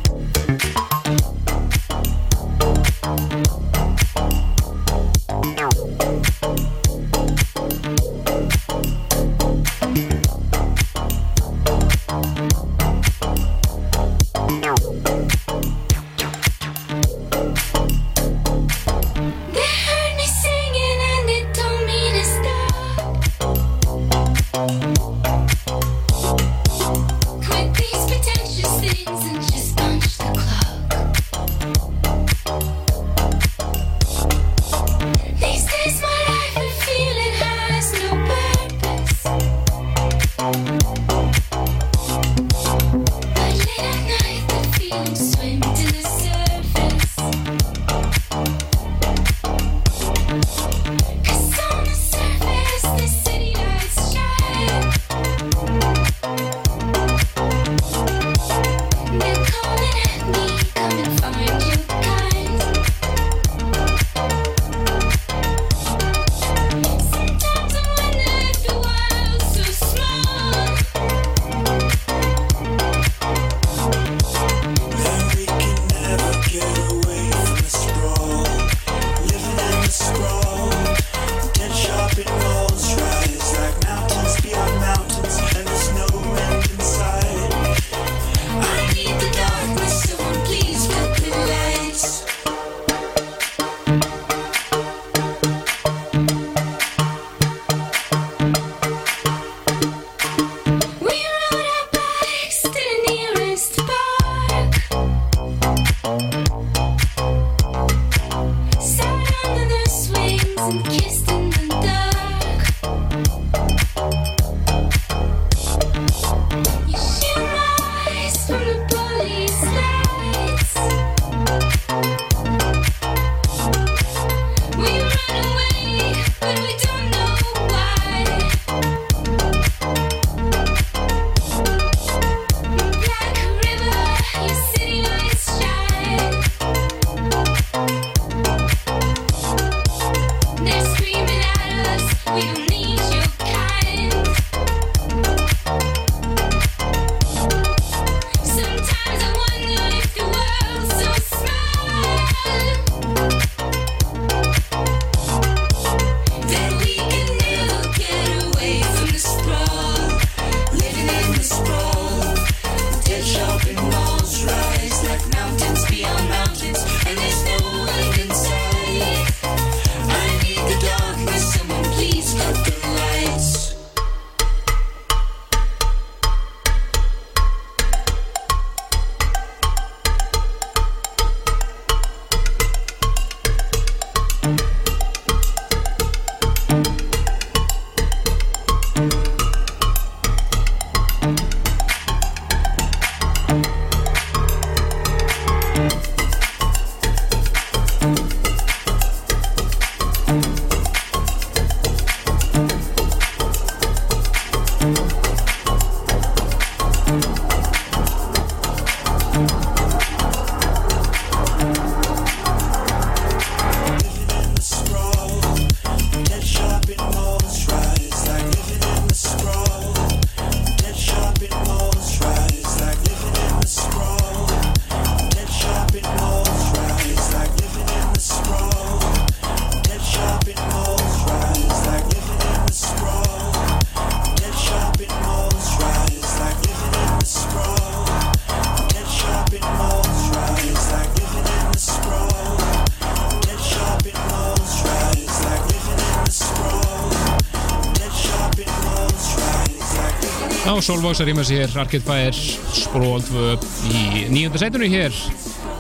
[SPEAKER 2] Solvox að rýma sér Arcade Fire Sprawl 2 í nýjönda sætunni hér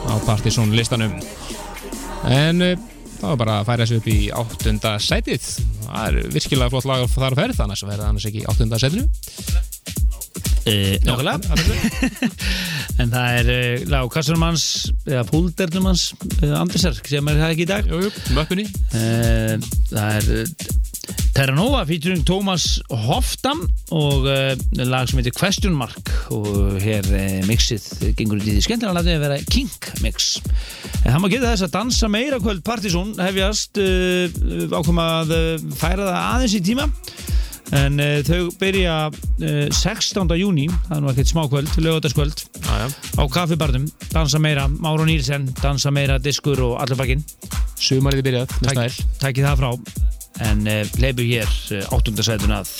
[SPEAKER 2] á Partizón listanum. En uh, það var bara að færa þessu upp í áttunda sætið. Það er virkilega flott lag þar að ferð annars verða annars ekki í áttunda sætinu.
[SPEAKER 3] Uh, Nákvæmlega. *laughs* En það er uh, lag Kassurmanns eða Púldernumans uh, Andersar sem er það ekki í dag?
[SPEAKER 2] Jú, jú,
[SPEAKER 3] uh, Það er Terranova featuring Thomas Hoftam og uh, lag sem heitir Question Mark. Og hér uh, mixið gengur út í því skemmtilega að vera King mix. En það má geta þess að dansa meira kvöld. Partizón hefjast uh, ákveðum að færa það aðeins í tíma. En þau byrja uh, 16. júni það er nú ekkert smákvöld,
[SPEAKER 2] já.
[SPEAKER 3] á kaffibarnum, dansa meira. Máru Nýrsen, dansa meira diskur og allir bakinn
[SPEAKER 2] Sumariði byrjað með
[SPEAKER 3] Tæk,
[SPEAKER 2] snæl.
[SPEAKER 3] tækið það frá. En leifur hér uh, áttundasætun að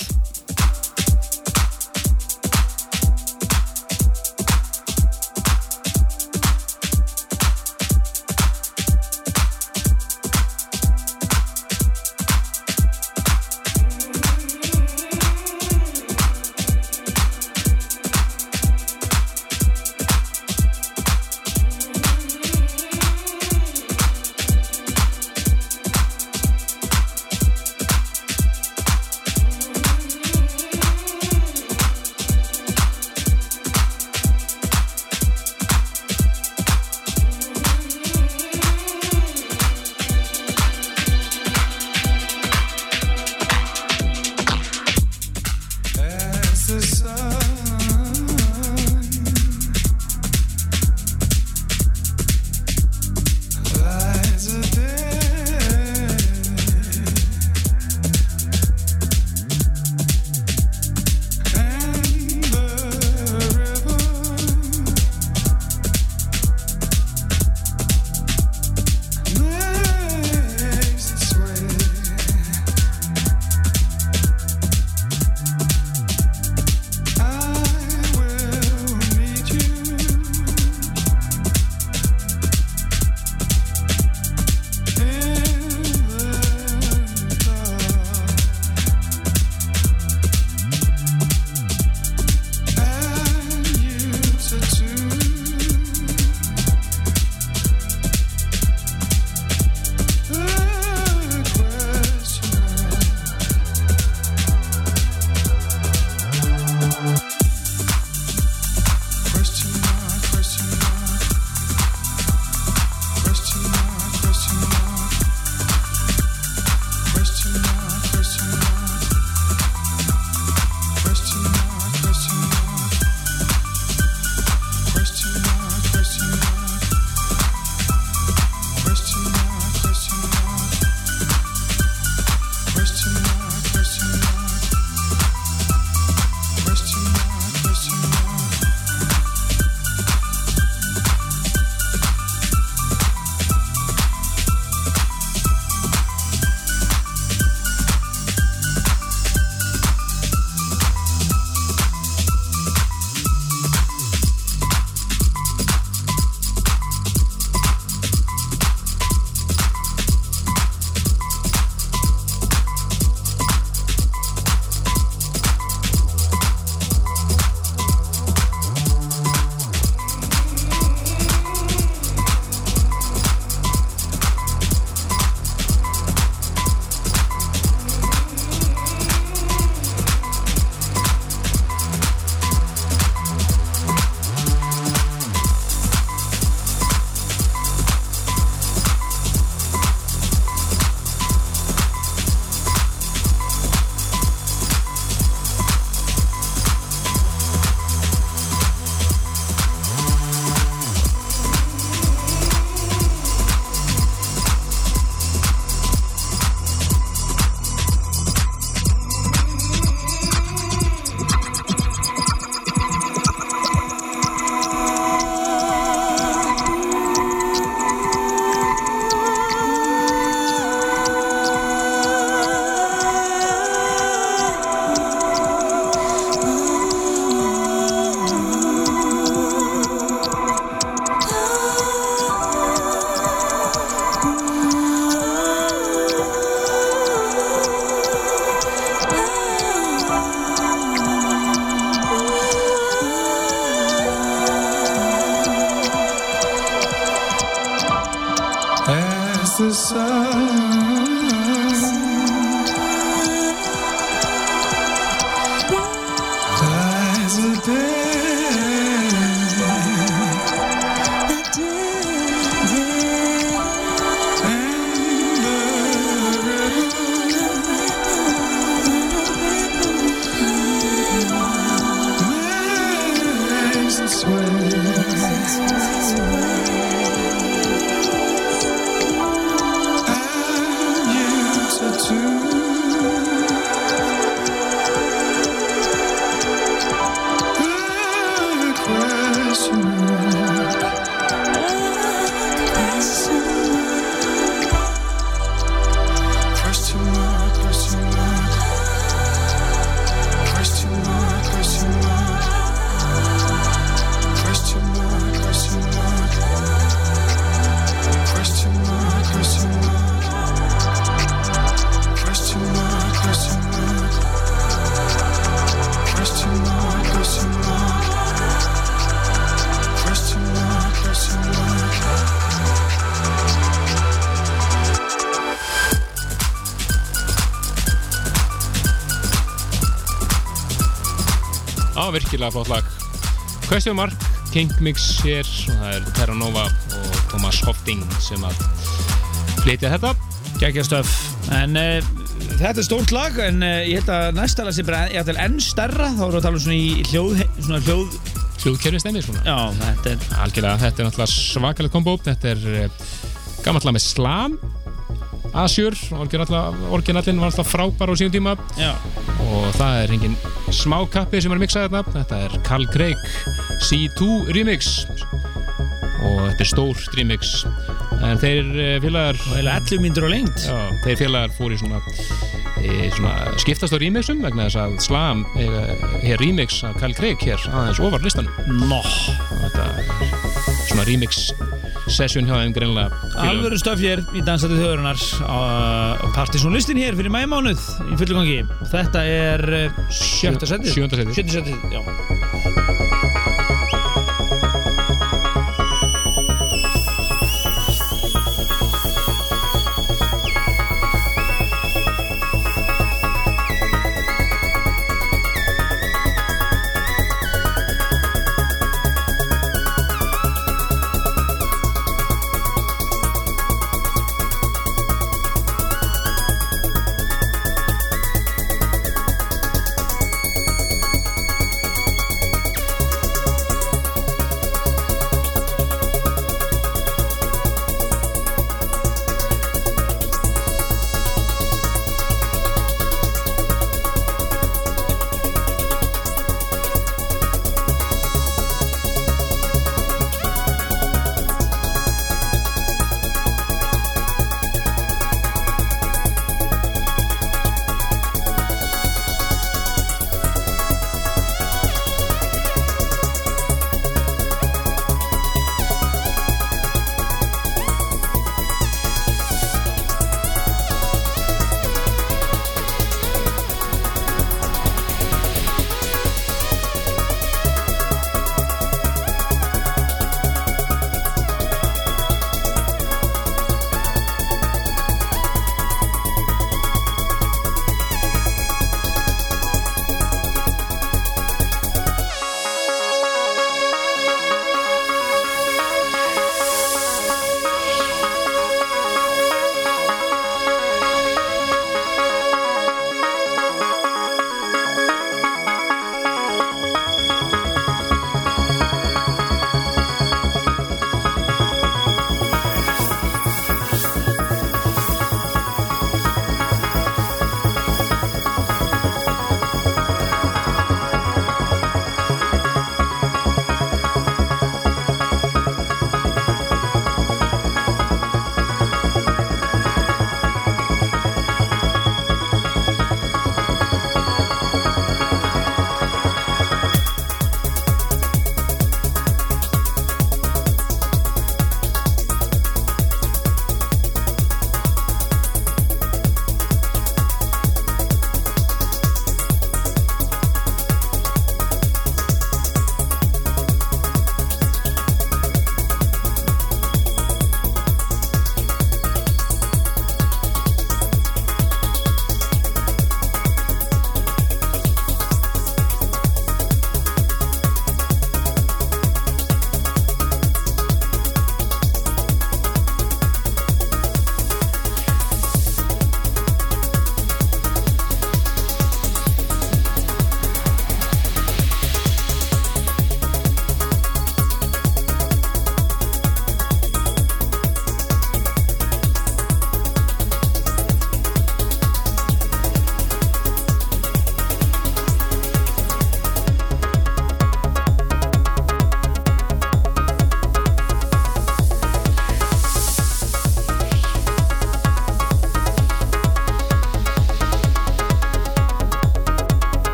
[SPEAKER 2] virkilega flott lag. Question Mark, King Mix hér og það er Terra Nova og Thomas Hofting sem að flytja þetta.
[SPEAKER 3] Geggjastöf en uh, þetta er stórt lag en uh, ég held að næsta lag ég ætla enn stærra. Þá erum við að tala um svona í hljóð svona hljóð
[SPEAKER 2] hljóðkerfi stemmi svona.
[SPEAKER 3] Já þetta er
[SPEAKER 2] algjörlega, þetta er náttúrulega svakalegt kombo. Þetta er uh, gammallega með slam Asjur, orginallin var alltaf frábær á síðan tíma.
[SPEAKER 3] Já.
[SPEAKER 2] Og það er engin smá kappi sem er miksað þarna þetta er Carl Craig C2 remix. Og þetta er stór remix. En þeir eh, félagar
[SPEAKER 3] og heila 11 myndur á lengt
[SPEAKER 2] já, þeir félagar fór í svona, e, svona skiptast á remixum vegna þess að Slam e, er remix af Carl Craig hér aðeins ofar listanum.
[SPEAKER 3] Nó,
[SPEAKER 2] þetta er svona remix session hjá þeim greinlega.
[SPEAKER 3] Alvöru stöf hér í dansættu þjóðurinnar á partysónlistin hér fyrir mæmánuð í fullu gangi. Þetta er uh, sjötta setið. sjötta setið, já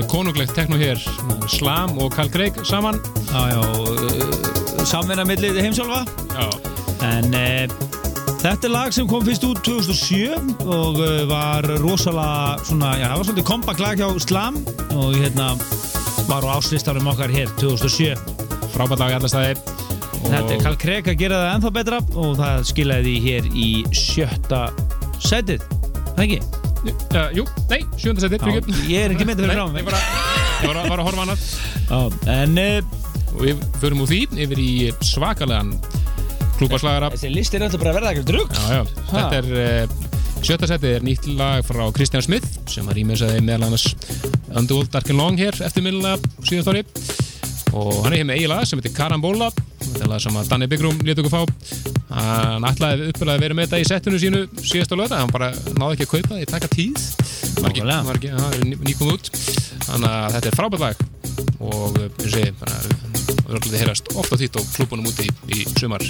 [SPEAKER 2] alveg konunglegt tekno hér. Slam og Carl Craig saman.
[SPEAKER 3] Já, já, uh, samvinna millið heimsálfa. En uh, þetta er lag sem kom fyrst út 2007 og uh, var rosalega svona, já, það var svolítið kompakt lag hjá Slam og hérna var á áslistarum okkar hér 2007
[SPEAKER 2] frábært lag í alla staði.
[SPEAKER 3] Þetta er Karl Craig að gera það ennþá betra og það skilaði því hér í sjötta setið Það ekki?
[SPEAKER 2] Uh, Jú, nei, sjönda seti
[SPEAKER 3] Já, ég er ekki myndið fyrir frá
[SPEAKER 2] Ég var að, var að, var að horfa annað.
[SPEAKER 3] Já, En uh,
[SPEAKER 2] og við förum úr því yfir í svakalegan klúbaslagara
[SPEAKER 3] þessi list er alltaf bara að verða ekkert drugg
[SPEAKER 2] þetta er uh, sjötta setið er nýtt lag frá Kristján Smith sem var ímessaði meðal annars Underworld Dark and Long hér eftir minnilega síðast ári. Og hann er hér með eigi lag sem heitir Karambola þetta er lag sem að Danni Byggrum lét okkur fá hann ætlaði uppræði að vera með þetta í settinu sínu síðast á löta, hann bara náði ekki að kaupa það í taka tíð. Var ekki,
[SPEAKER 3] Nákvæmlega.
[SPEAKER 2] var ekki, það ný- nýkom út. Þannig að þetta er frábært lag. Og bara verður að heyrast ofta þitt og klúbunum úti í, í sumar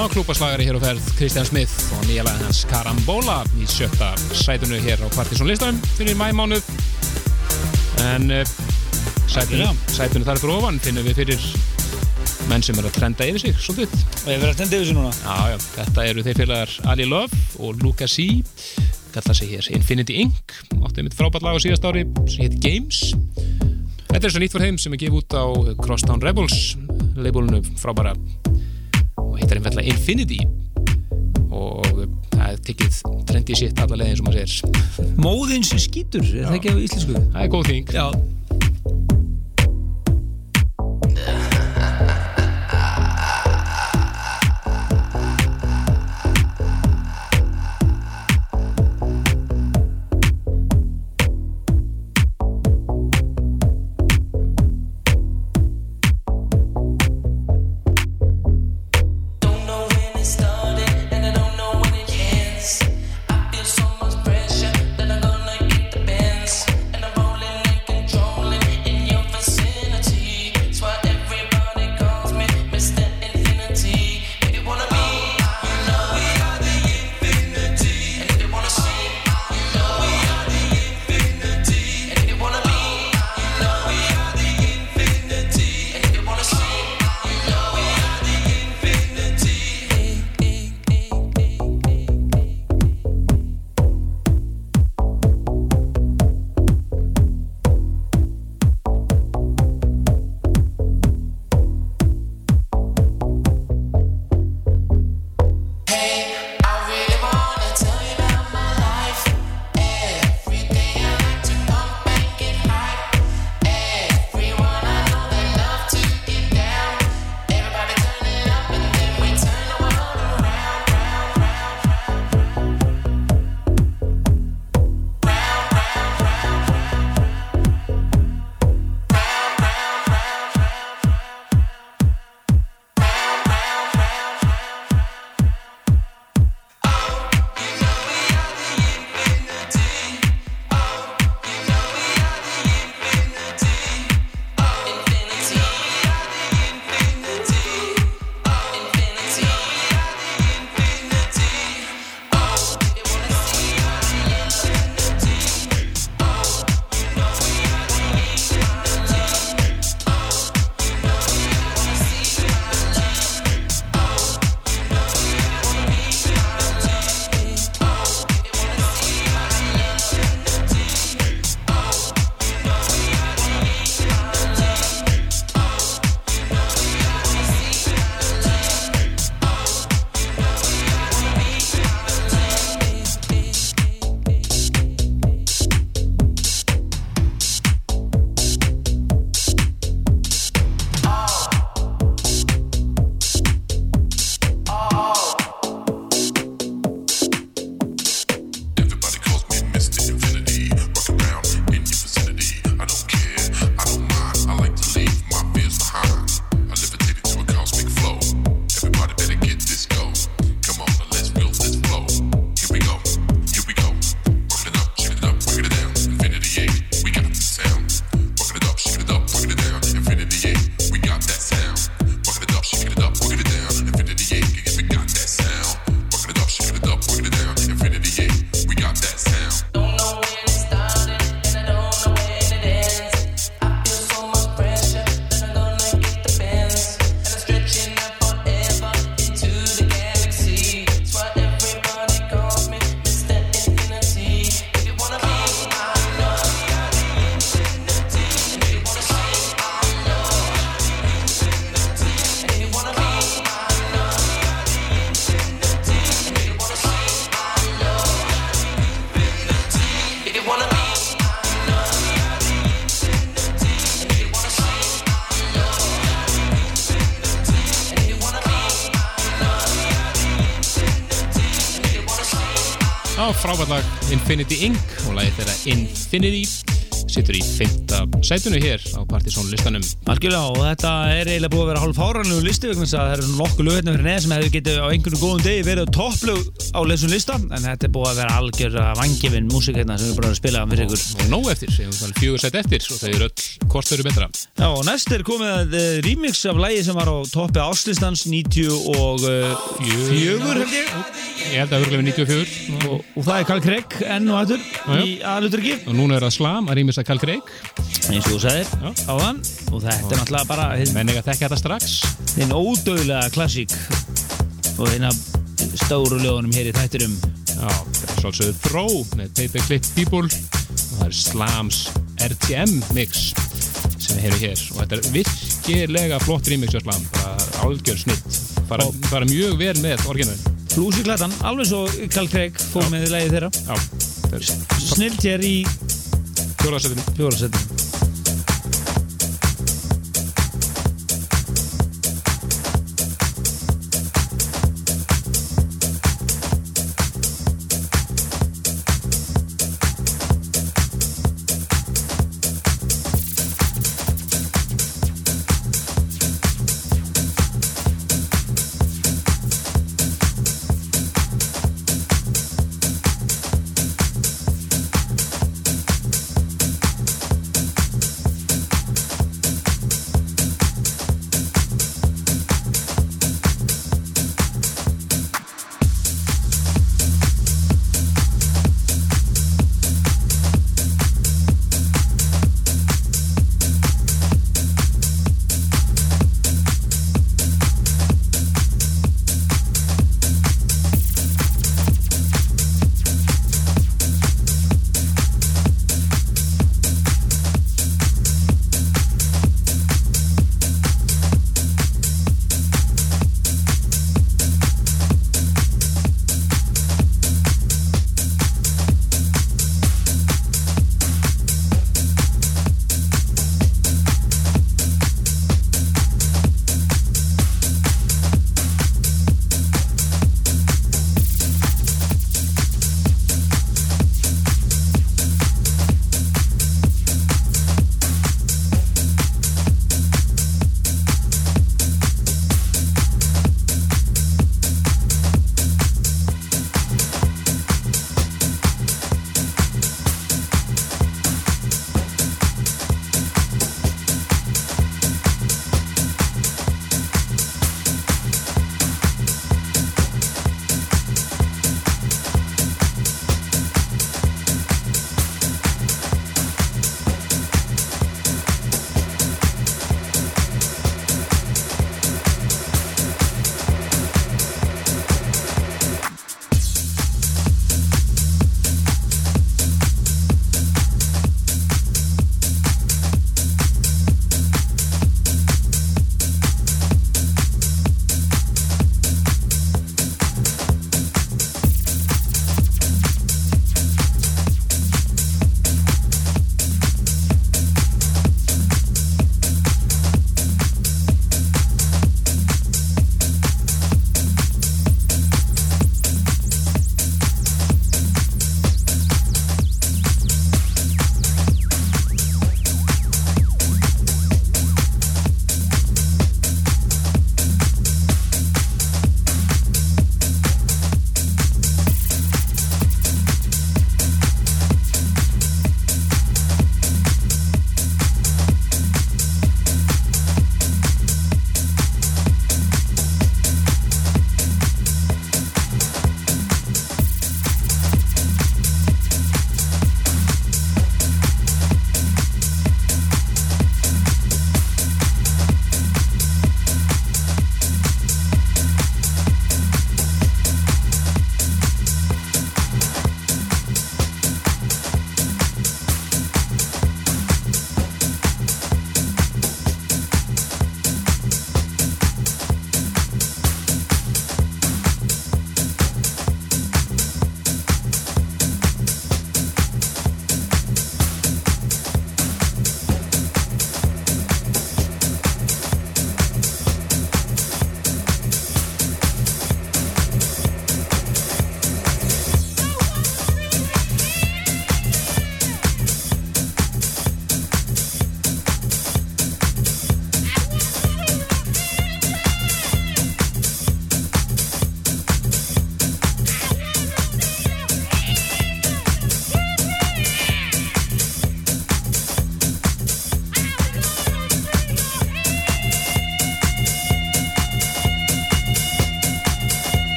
[SPEAKER 2] á klúpaslagari hér og ferð Kristján Smith og nýjalega hans Karambola í sjötta sætunu hér á Partiðsson listanum fyrir mæmánuð en eh, sætunu, sætunu þar fyrir ofan finnum við fyrir menn sem er að trenda yfir sig svolítið.
[SPEAKER 7] Og ég verði að trenda yfir sig núna.
[SPEAKER 2] Já, já, þetta eru þeir félagar Ali Love og Luca C. Kalla sig hér Infinity Inc. Áttið mitt frábært lag á síðast ári sem heit Games. Þetta er svo nýtt fór heim sem er gefið út á Crosstown Rebels leibólunum frábæra hittar einfallega Infinity. Og það er tiggið trendi sitt allavega eins og maður sér
[SPEAKER 7] Móðin sem skýtur, er það ekki á íslensku?
[SPEAKER 2] Það er góð þing.
[SPEAKER 7] Já.
[SPEAKER 8] Infinity
[SPEAKER 2] Inc. og lagið þeirra Infinity sittur í fymta sætunum hér á Partiðsónu listanum.
[SPEAKER 3] Algjörlega og þetta er eiginlega búið að vera hálf fárannu listu vegna það eru nokkuð lögur hérna fyrir neða sem hefur getið á einhvern góðum degi verið topplög á lesum lista en þetta er búið að vera algjör uh, vangifinn músik hérna sem við búið að spila fyrir ykkur.
[SPEAKER 2] Og nóg eftir, fjögur sætt eftir og það eru öll hvort þau eru betra.
[SPEAKER 3] Já og næst er komið uh, remix af lægi sem var á toppi áslistans 94 uh, held ég
[SPEAKER 2] Ég held að örgulega við 94
[SPEAKER 3] og, og það er Karl Craig enn og hættur
[SPEAKER 2] Já,
[SPEAKER 3] í aðluturki
[SPEAKER 2] og núna er það Slam að rýmis að Karl Craig.
[SPEAKER 3] eins og þú sagðir. Á þann og þetta er náttúrulega bara hinn
[SPEAKER 2] Menn eiga að þekka þetta strax.
[SPEAKER 3] hinn ódöðlega klassík. Og hinn af stóru lögunum hér í þættirum
[SPEAKER 2] Já, það er svolítið Throw með Paper Clip People. Og það er Slams RTM mix sem við heyrum hér. Og þetta er virkilega flott remix á Slam, bara algjör snitt. Bara, bara mjög vel með orginal
[SPEAKER 3] Flúsi Klættan, alveg svo Karl Craig fór með lægi þeirra.
[SPEAKER 2] Já, það er
[SPEAKER 3] í
[SPEAKER 2] fjóraðsættinu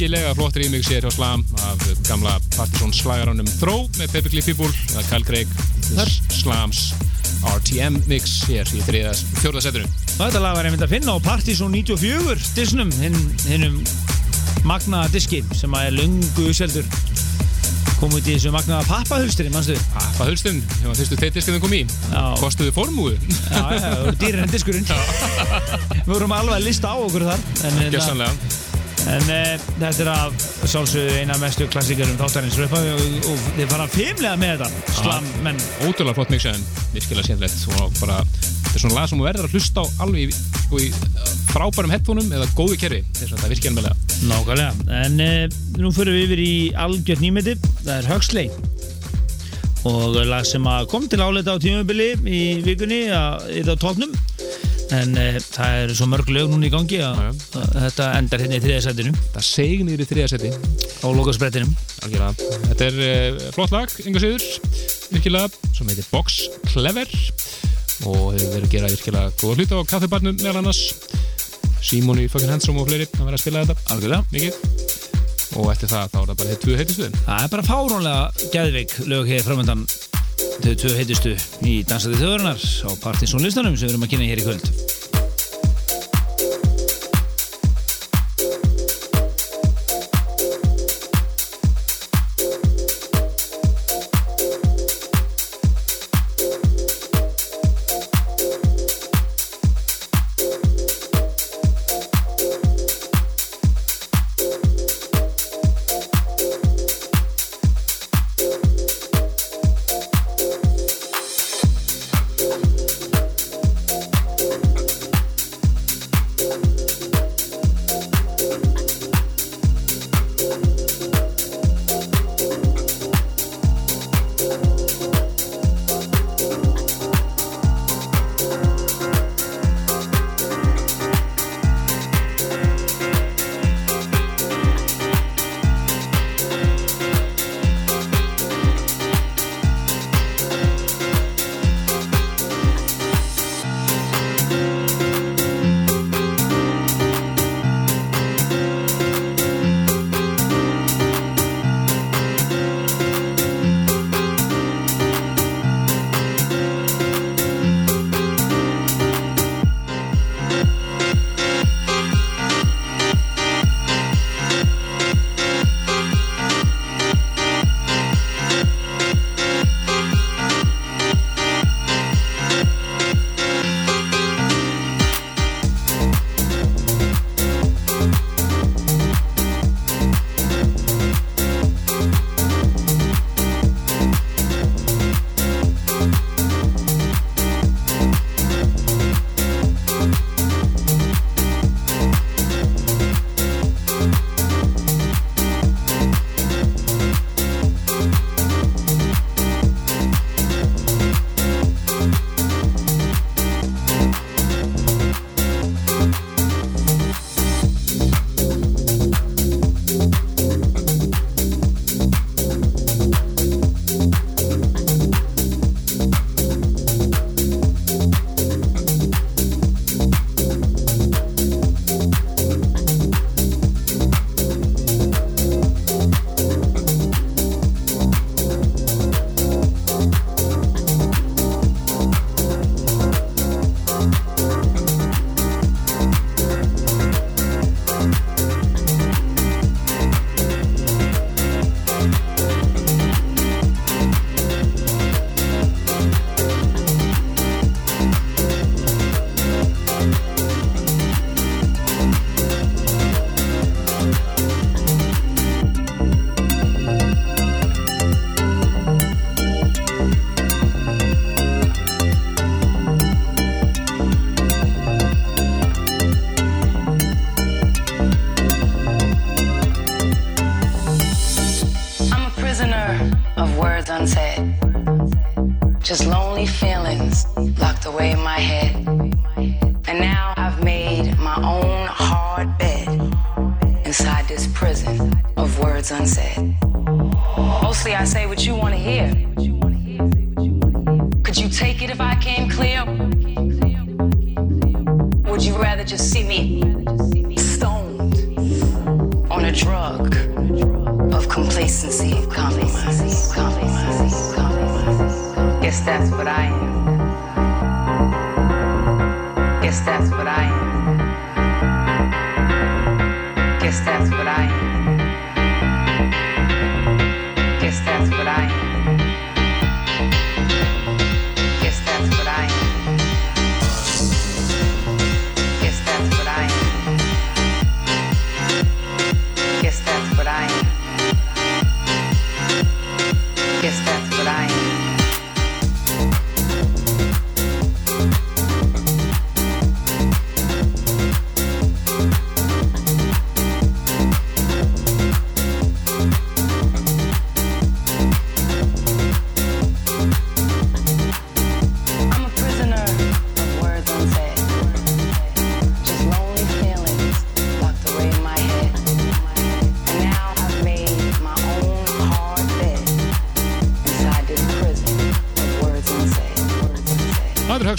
[SPEAKER 2] virkilega flott remix hér hjá Slam af gamla Partisan slagaranum Throw með það er Kyle Craig
[SPEAKER 3] Þar.
[SPEAKER 2] Slams RTM mix hér í
[SPEAKER 3] Og þetta lag var einmitt að finna á Partizón 94 disnum, hinn, hinnum magnaða diski sem að er lungu seldur kom út í þessu magnaða pappahulstri, mannstu?
[SPEAKER 2] Pappa Hulstun, þegar fyrstu teittiskinum kom í
[SPEAKER 3] Já.
[SPEAKER 2] kostuðu formúu
[SPEAKER 3] Já, já, það voru dýrir en diskurinn Við vorum alveg að lista á okkur þar En, en,
[SPEAKER 2] Gjössanlega
[SPEAKER 3] en e, þetta er af sjálfsögðu eina mestu klassíkarum þáttarins. Og, og, og þið fara fimmlega með þetta Slam, menn.
[SPEAKER 2] Ótrúlega flott mix en virkilega skemmtilegt og bara, þetta er svona lag sem verður að hlusta á alveg í, sko, í uh, frábærum headphoneum eða góðu kerfi þess að þetta virkir ennvelega
[SPEAKER 3] Nákvæmlega, en e, nú fyrir við yfir í algjört nýmeti, það er Huxley. Og lag sem kom til áleita á tímabili í vikunni að þetta á tóknum en e, það er svo mörg lög núna í gangi að, þetta endar hérna í þriðasætinu
[SPEAKER 2] það seg niður í þriða seti
[SPEAKER 3] á lokasprettinum.
[SPEAKER 2] Þetta er uh, flott lag, enga siður virkilega, sem heitir Box Clever og hefur verið að gera virkilega góða hluti á kaffibarnum meðal annars. Simon í fucking handsome og fleiri að vera að spila þetta.
[SPEAKER 3] Algjörlega.
[SPEAKER 2] Mikið. Og eftir það þá er það bara tvö heitistuðin
[SPEAKER 3] Það er bara fáránlega gæðveik lög hér framöndan þau tvö heitustu í Dansandi þjóðurinnar á Partinsson listanum sem við erum að kynna hér í kvöld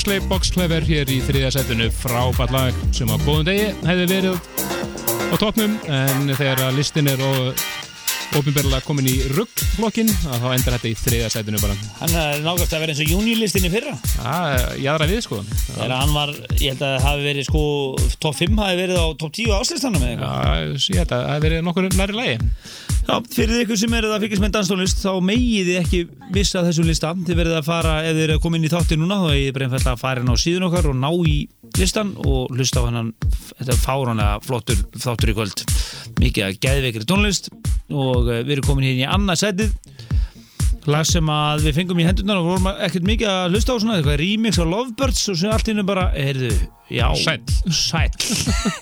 [SPEAKER 2] Huxley Box Clever hér í þriðja setinu. Frábært lag sem á góðum degi hefði verið á toppnum en þegar listin er og ofinberlega komin í ruggflokkin þá endar þetta í þriðja setinu bara.
[SPEAKER 3] Hann er nákvæmst að vera eins og júnilistinni fyrra.
[SPEAKER 2] Já, jáðra við sko.
[SPEAKER 3] Þegar hann var, ég held að það hafi verið sko top 5 hafi verið á top 10 áslistanum
[SPEAKER 2] Já, ég held að það hefði verið nokkur næri lagi.
[SPEAKER 3] Já, fyrir ykkur sem eru að fylgjast með danstónlist þá megið þið ekki missa þessum lista. Þið verðið að fara, ef þið eru að koma inn í þáttin núna þá er ég bara einfallega að fara inn á síðun okkar og ná í listan og hlusta á hennan þetta fáránlega flottur þáttur í kvöld. Mikið að geðveikri tónlist og eh, við erum komin hér í annað setið lag sem að við fengum í hendurnar og vorum ekkert mikið að hlusta á svona eitthvað remix á Lovebirds og sem allt innum bara, heyrðu, já.
[SPEAKER 2] Sæll.
[SPEAKER 3] sæll.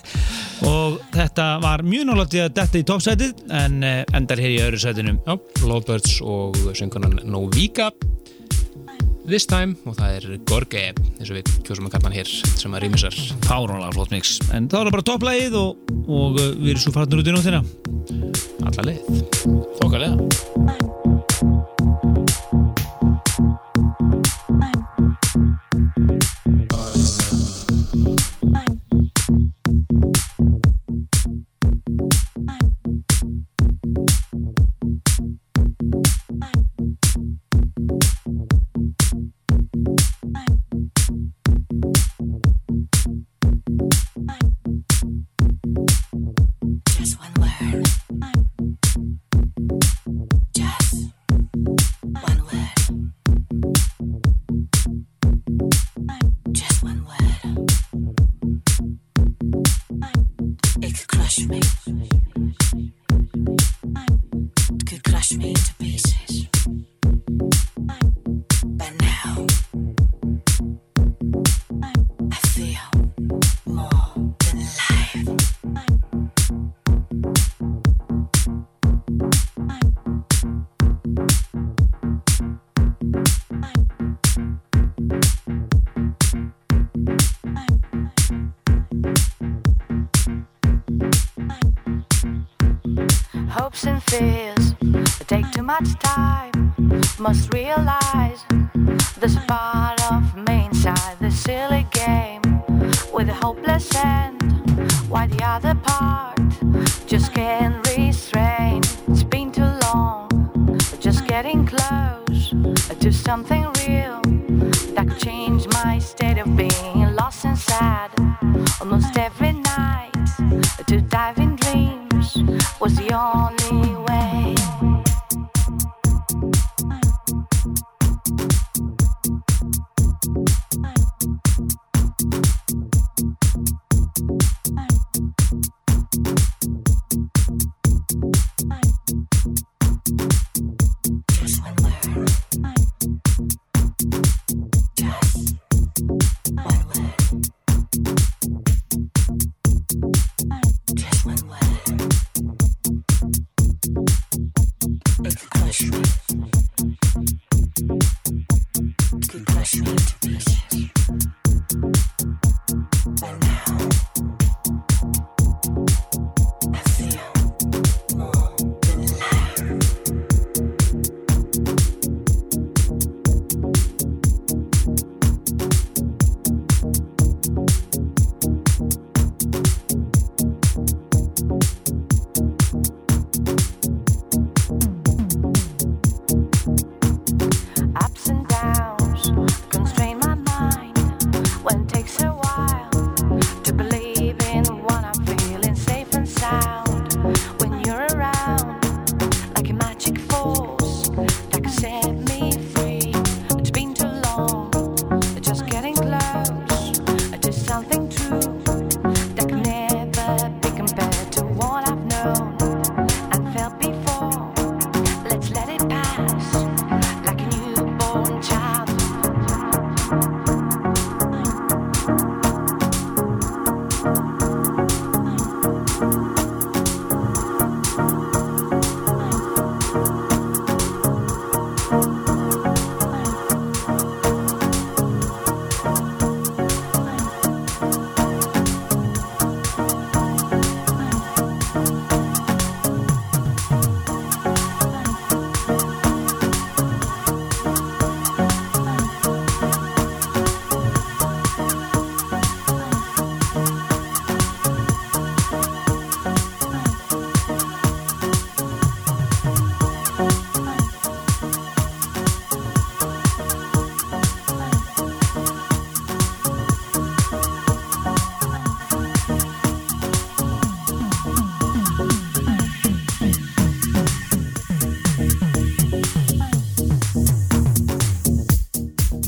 [SPEAKER 3] *laughs* Og þetta var mjög að detta í toppsætið en eh, endar hér í öðru sætinu.
[SPEAKER 2] Lovebirds og söngunan Novika This Time og það er Gorge eins og við kjósum að kalla hann hér sem að rýmisar
[SPEAKER 3] fáránlega flott mix. En það bara topplægið og, og við erum svo farnir út í nóttina.
[SPEAKER 2] Alla leið.
[SPEAKER 3] Þokkalega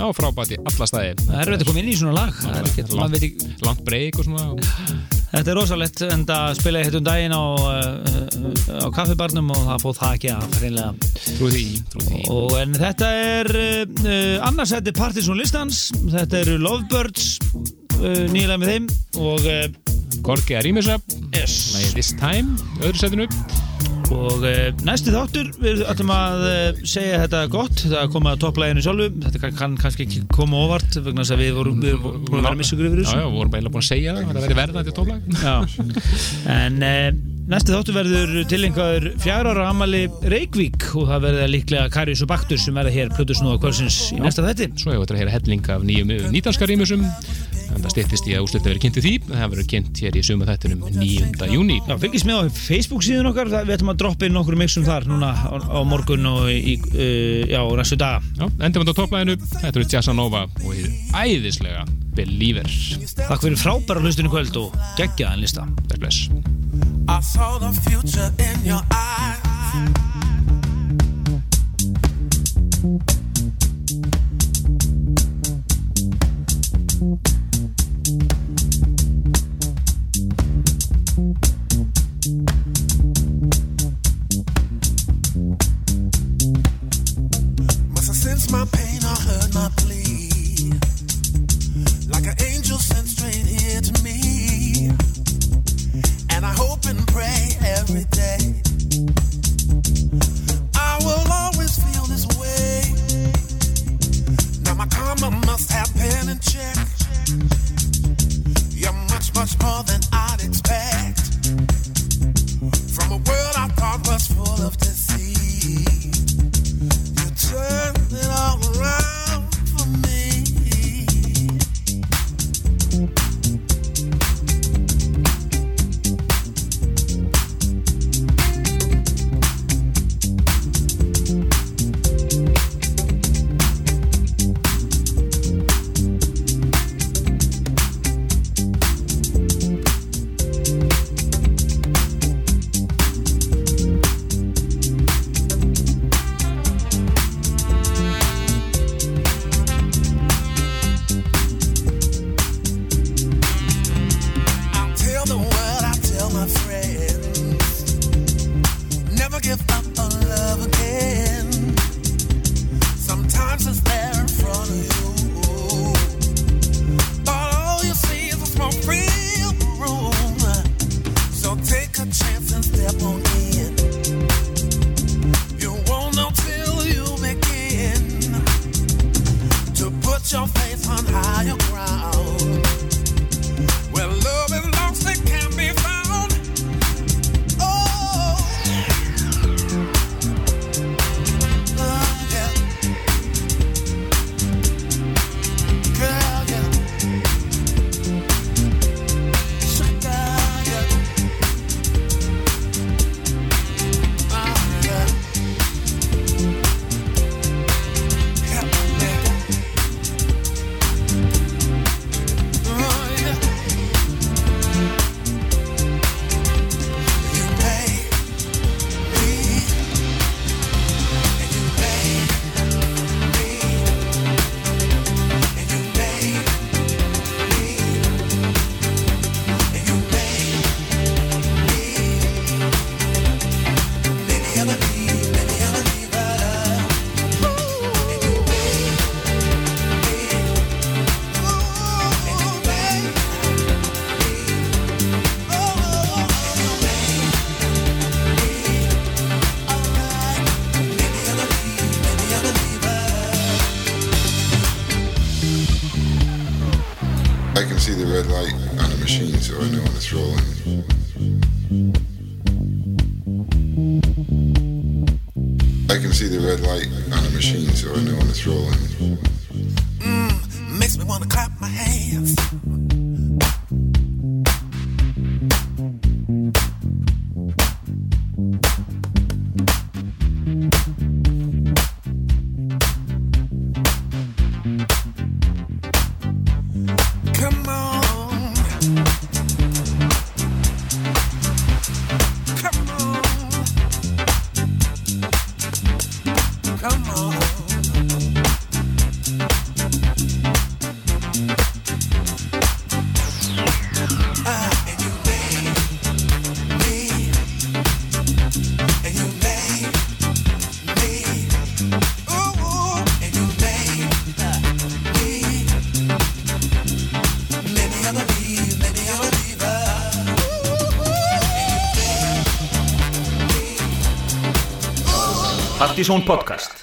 [SPEAKER 2] Já, frábært í alla staði
[SPEAKER 3] Það er erfitt að koma inn í svona lag. Það er ekki, maður veit ekki
[SPEAKER 2] Langt breyk og svona.
[SPEAKER 3] Þetta er rosalegt en það spilaði hitt um daginn á, uh, á kaffibarnum og það fóð það ekki að hreinlega.
[SPEAKER 2] Trú því, trú því.
[SPEAKER 3] Og en þetta er uh, uh, annarsætti Partisan listans. Þetta eru Lovebirds uh, nýlega með þeim og uh,
[SPEAKER 2] Gorgi að rýmisa
[SPEAKER 3] yes.
[SPEAKER 2] This Time, öðru setinu
[SPEAKER 3] og uh, næsti þáttur við ætlum að uh, segja þetta gott. Það kom að topplæginu sjálfu. Þetta kann, kann kannski ekki koma óvart vegna þess að við vorum, við vorum búin að vera missugur yfir
[SPEAKER 2] Já,
[SPEAKER 3] þessu.
[SPEAKER 2] Já, við vorum eiginlega búin að segja það. Það verði verðandi tólag
[SPEAKER 3] Já. En uh, næsti þáttu verður tilengaður fjár ára amali Reykvík og það verður líklega Karius og Baktur sem verða hér plötu snúða kvölsins í næsta þetti.
[SPEAKER 2] Svo hefur þetta að heyra helling af nýjum nýtanska rýmusum en það stýttist í að úslut að vera kynnt í því það verður kynnt hér í suma þættunum 9. júni
[SPEAKER 3] Já, fylgist með á Facebook síðan okkar, það, við ætlum að droppa inn nokkur mixum þar núna á, á morgun og í, uh, já, næstu daga.
[SPEAKER 2] Já, endum við á topplæðinu, þetta eru Jazzanova og þið æðislega Believer
[SPEAKER 3] Takk fyrir frábæra hlustinu kvöld og geggjaðan lista.
[SPEAKER 2] Takk bless
[SPEAKER 9] I saw the future in your eyes. So
[SPEAKER 10] I know when it's rolling.
[SPEAKER 11] Partizón podcast